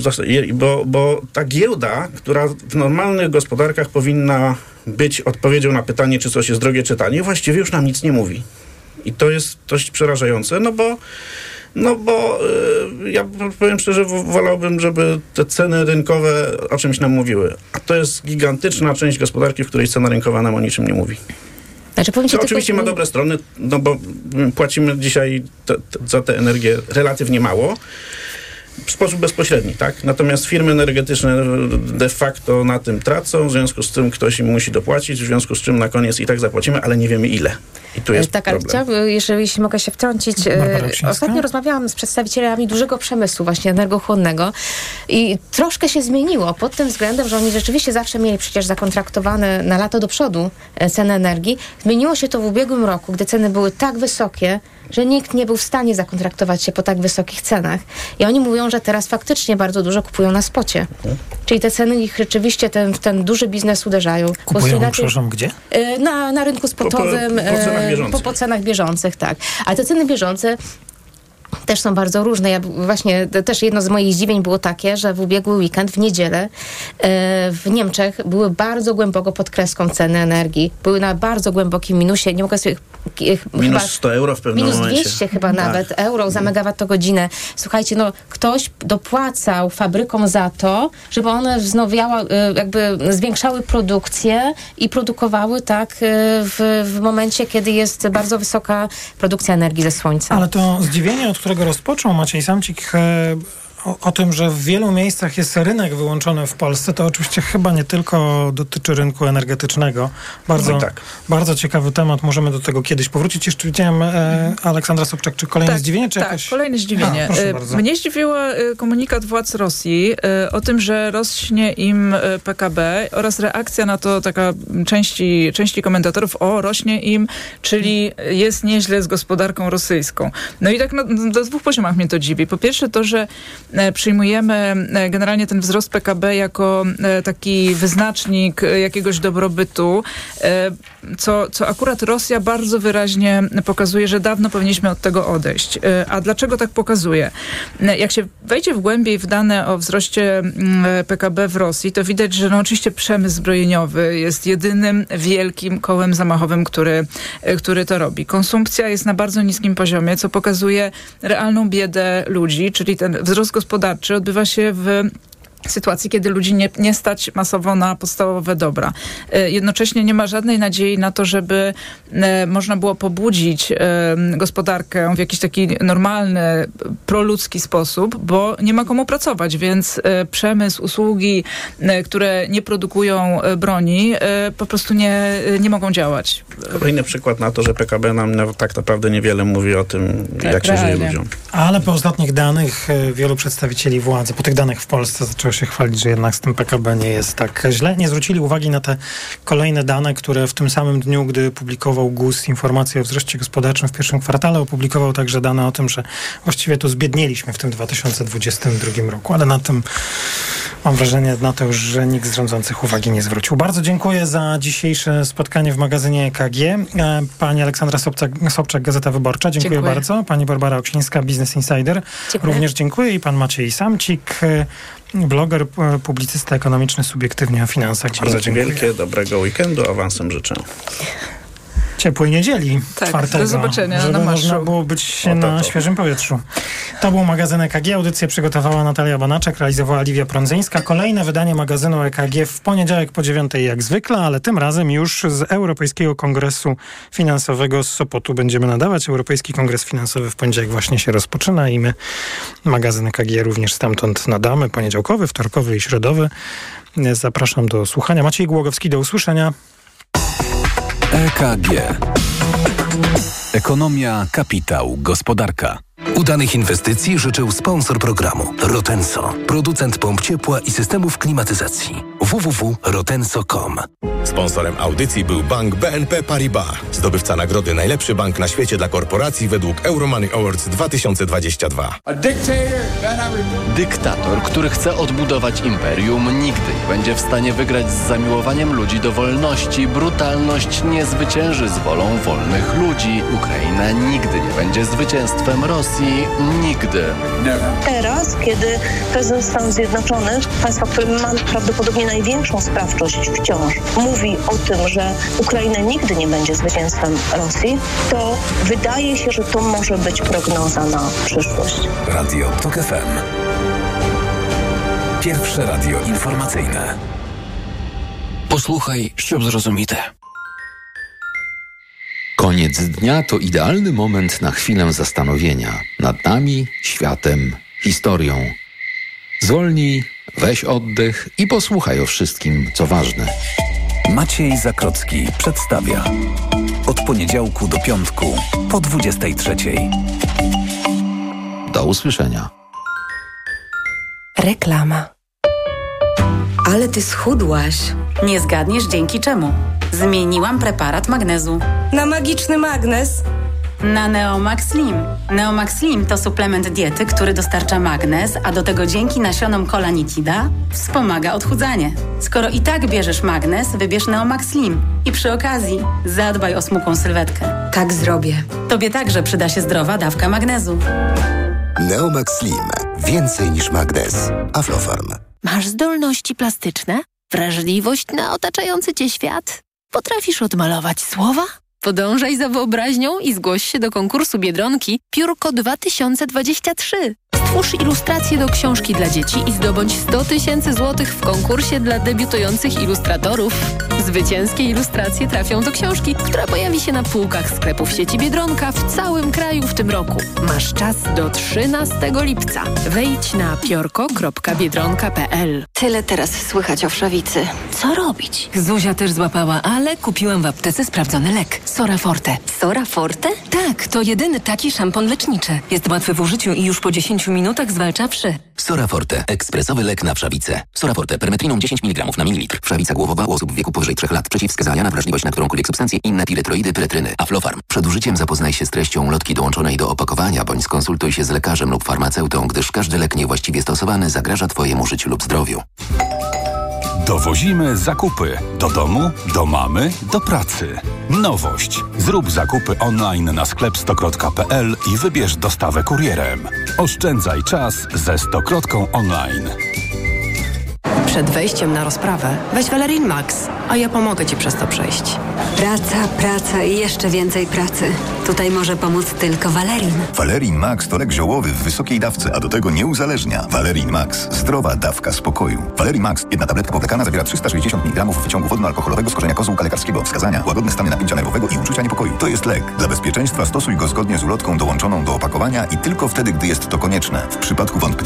bo, bo ta giełda, która w normalnych gospodarkach powinna być odpowiedzią na pytanie, czy coś jest drogie, czy tanie, właściwie już nam nic nie mówi. I to jest dość przerażające, no bo no bo y, ja powiem szczerze, wolałbym, żeby te ceny rynkowe o czymś nam mówiły. A to jest gigantyczna część gospodarki, w której cena rynkowa nam o niczym nie mówi. Znaczy, to tylko... oczywiście ma dobre strony, no bo płacimy dzisiaj te, te, za tę energię relatywnie mało w sposób bezpośredni, tak? Natomiast firmy energetyczne de facto na tym tracą, w związku z tym ktoś im musi dopłacić, w związku z czym na koniec i tak zapłacimy, ale nie wiemy ile. I tu jest tak, ale chciałabym, jeżeli jeśli mogę się wtrącić, ostatnio rozmawiałam z przedstawicielami dużego przemysłu właśnie energochłonnego i troszkę się zmieniło pod tym względem, że oni rzeczywiście zawsze mieli przecież zakontraktowane na lato do przodu e, ceny energii. Zmieniło się to w ubiegłym roku, gdy ceny były tak wysokie, że nikt nie był w stanie zakontraktować się po tak wysokich cenach. I oni mówią, że teraz faktycznie bardzo dużo kupują na spocie. Mhm. Czyli te ceny ich rzeczywiście ten, ten duży biznes uderzają. Kupują, inaczej, przepraszam, gdzie? E, na, na rynku spotowym. Po, po, po, cenach bieżących. Po, po cenach bieżących, tak. Ale te ceny bieżące też są bardzo różne. Ja właśnie też jedno z moich zdziwień było takie, że w ubiegły weekend, w niedzielę e, w Niemczech były bardzo głęboko pod kreską ceny energii. Były na bardzo głębokim minusie. Nie mogę sobie Minus 100 euro w pewnym minus momencie. Minus 200 chyba tak. nawet euro za megawattogodzinę. Słuchajcie, no ktoś dopłacał fabrykom za to, żeby one wznowiały, e, jakby zwiększały produkcję i produkowały tak e, w, w momencie, kiedy jest bardzo wysoka produkcja energii ze słońca. Ale to zdziwienie, od którego rozpoczął Maciej Samcik, e, o, o, tym, że w wielu miejscach jest rynek wyłączony w Polsce, to oczywiście chyba nie tylko dotyczy rynku energetycznego. Bardzo, no tak. bardzo ciekawy temat, możemy do tego kiedyś powrócić. Jeszcze widziałem e, Aleksandra Sobczak, czy kolejne tak, zdziwienie? Czy tak, jakaś... kolejne zdziwienie. A, e, Mnie zdziwiło e, komunikat władz Rosji e, o tym, że rośnie im PKB oraz reakcja na to taka części, części komentatorów, o rośnie im, czyli jest nieźle z gospodarką rosyjską. No i tak na, na dwóch poziomach mnie to dziwi. Po pierwsze to, że przyjmujemy e, generalnie ten wzrost PKB jako e, taki wyznacznik jakiegoś dobrobytu, co, co akurat Rosja bardzo wyraźnie pokazuje, że dawno powinniśmy od tego odejść. A dlaczego tak pokazuje? Jak się wejdzie w głębiej w dane o wzroście PKB w Rosji, to widać, że no oczywiście przemysł zbrojeniowy jest jedynym wielkim kołem zamachowym, który, który to robi. Konsumpcja jest na bardzo niskim poziomie, co pokazuje realną biedę ludzi, czyli ten wzrost gospodarczy odbywa się w sytuacji, kiedy ludzi nie, nie stać masowo na podstawowe dobra. E, jednocześnie nie ma żadnej nadziei na to, żeby e, można było pobudzić e, gospodarkę w jakiś taki normalny, proludzki sposób, bo nie ma komu pracować, więc przemysł, usługi, które nie produkują broni, po prostu nie, nie mogą działać. Kolejny przykład na to, że PKB nam tak naprawdę niewiele mówi o tym, tak, jak się realnie. żyje ludziom. Ale po ostatnich danych wielu przedstawicieli władzy, po tych danych w Polsce zaczęło się chwalić, że jednak z tym PKB nie jest tak źle. Nie zwrócili uwagi na te kolejne dane, które w tym samym dniu, gdy publikował GUS informacje o wzroście gospodarczym w pierwszym kwartale, opublikował także dane o tym, że właściwie tu zbiednieliśmy w tym 2022 roku, ale na tym mam wrażenie na to już, że nikt z rządzących uwagi nie zwrócił. Bardzo dziękuję za dzisiejsze spotkanie w magazynie EKG. E, pani Aleksandra Sobczak, Sobczak Gazeta Wyborcza, dziękuję, dziękuję, bardzo. Pani Barbara Oksińska, Business Insider, dziękuję. również dziękuję i pan Maciej Samcik, bloger, publicysta ekonomiczny, subiektywnie o finansach. Dzięki Bardzo dziękuję. Wielkie, dobrego weekendu, awansem życzę ciepłej niedzieli tak, czwartego. Do zobaczenia żeby na można było być o, to, na to. świeżym powietrzu. To był magazyn EKG. Audycję przygotowała Natalia Banaczek, realizowała Liwia Prądzyńska. Kolejne wydanie magazynu EKG w poniedziałek po dziewiątej jak zwykle, ale tym razem już z Europejskiego Kongresu Finansowego z Sopotu będziemy nadawać. Europejski Kongres Finansowy w poniedziałek właśnie się rozpoczyna i my magazyn EKG również stamtąd nadamy. Poniedziałkowy, wtorkowy i środowy. Zapraszam do słuchania. Maciej Głogowski, do usłyszenia. EKG. Ekonomia, kapitał, gospodarka. Udanych inwestycji życzył sponsor programu Rotenso, producent pomp ciepła i systemów klimatyzacji. www.rotenso.com Sponsorem audycji był bank BNP Paribas, zdobywca nagrody Najlepszy Bank na świecie dla korporacji według Euromoney Awards 2022. Dyktator, który chce odbudować imperium, nigdy nie będzie w stanie wygrać z zamiłowaniem ludzi do wolności. Brutalność nie zwycięży z wolą wolnych ludzi. Ukraina nigdy nie będzie zwycięstwem Rosji. Nigdy. Teraz, kiedy prezydent Stanów Zjednoczonych, państwa, w którym ma prawdopodobnie największą sprawczość wciąż, mówi o tym, że Ukraina nigdy nie będzie zwycięstwem Rosji, to wydaje się, że to może być prognoza na przyszłość. Radio TOK FM. Pierwsze radio informacyjne. Posłuchaj, щоб зрозуміти. Koniec dnia to idealny moment na chwilę zastanowienia nad nami, światem, historią. Zwolnij, weź oddech i posłuchaj o wszystkim, co ważne. Maciej Zakrocki przedstawia. Od poniedziałku do piątku po 23. Do usłyszenia. Reklama. Ale ty schudłaś. Nie zgadniesz dzięki czemu. Zmieniłam preparat magnezu. Na magiczny magnez? Na Neomax Slim. Neomax Slim to suplement diety, który dostarcza magnez, a do tego dzięki nasionom kolanitida wspomaga odchudzanie. Skoro i tak bierzesz magnez, wybierz Neomax Slim. I przy okazji zadbaj o smukłą sylwetkę. Tak zrobię. Tobie także przyda się zdrowa dawka magnezu. Neomax Slim. Więcej niż magnez. Aflofarm. Masz zdolności plastyczne? Wrażliwość na otaczający cię świat? Potrafisz odmalować słowa? Podążaj za wyobraźnią i zgłoś się do konkursu Biedronki Piórko 2023. Stwórz ilustrację do książki dla dzieci i zdobądź 100 tysięcy złotych w konkursie dla debiutujących ilustratorów. Zwycięskie ilustracje trafią do książki, która pojawi się na półkach sklepów sieci Biedronka w całym kraju w tym roku. Masz czas do 13 lipca. Wejdź na piorko.biedronka.pl Tyle teraz słychać o wszawicy. Co robić? Zuzia też złapała, ale kupiłam w aptece sprawdzony lek. Sora Forte. Sora Forte? Tak, to jedyny taki szampon leczniczy. Jest łatwy w użyciu i już po 10 minutach zwalcza wszy. Soraforte. Ekspresowy lek na wszawicę. Soraforte. Permetriną 10 mg na mililitr. Wszawica głowowa u osób w wieku powyżej 3 lat. Przeciwwskazania na wrażliwość na którąkolwiek substancję. Inne piretroidy, pyretryny. Aflofarm. Przed użyciem zapoznaj się z treścią lotki dołączonej do opakowania, bądź skonsultuj się z lekarzem lub farmaceutą, gdyż każdy lek niewłaściwie stosowany zagraża Twojemu życiu lub zdrowiu. Dowozimy zakupy. Do domu, do mamy, do pracy. Nowość. Zrób zakupy online na sklep stokrot.pl i wybierz dostawę kurierem. Oszczędzaj czas ze Stokrotką online. Przed wejściem na rozprawę weź Valerin Max, a ja pomogę Ci przez to przejść. Praca, praca i jeszcze więcej pracy. Tutaj może pomóc tylko Valerin. Valerin Max to lek ziołowy w wysokiej dawce, a do tego nie uzależnia. Valerin Max. Zdrowa dawka spokoju. Valerin Max. Jedna tabletka powlekana zawiera 360 mg wyciągu wodno-alkoholowego z korzenia kozłka lekarskiego. Wskazania. Łagodne stany napięcia nerwowego i uczucia niepokoju. To jest lek. Dla bezpieczeństwa stosuj go zgodnie z ulotką dołączoną do opakowania i tylko wtedy, gdy jest to konieczne. W przypadku wątpliwości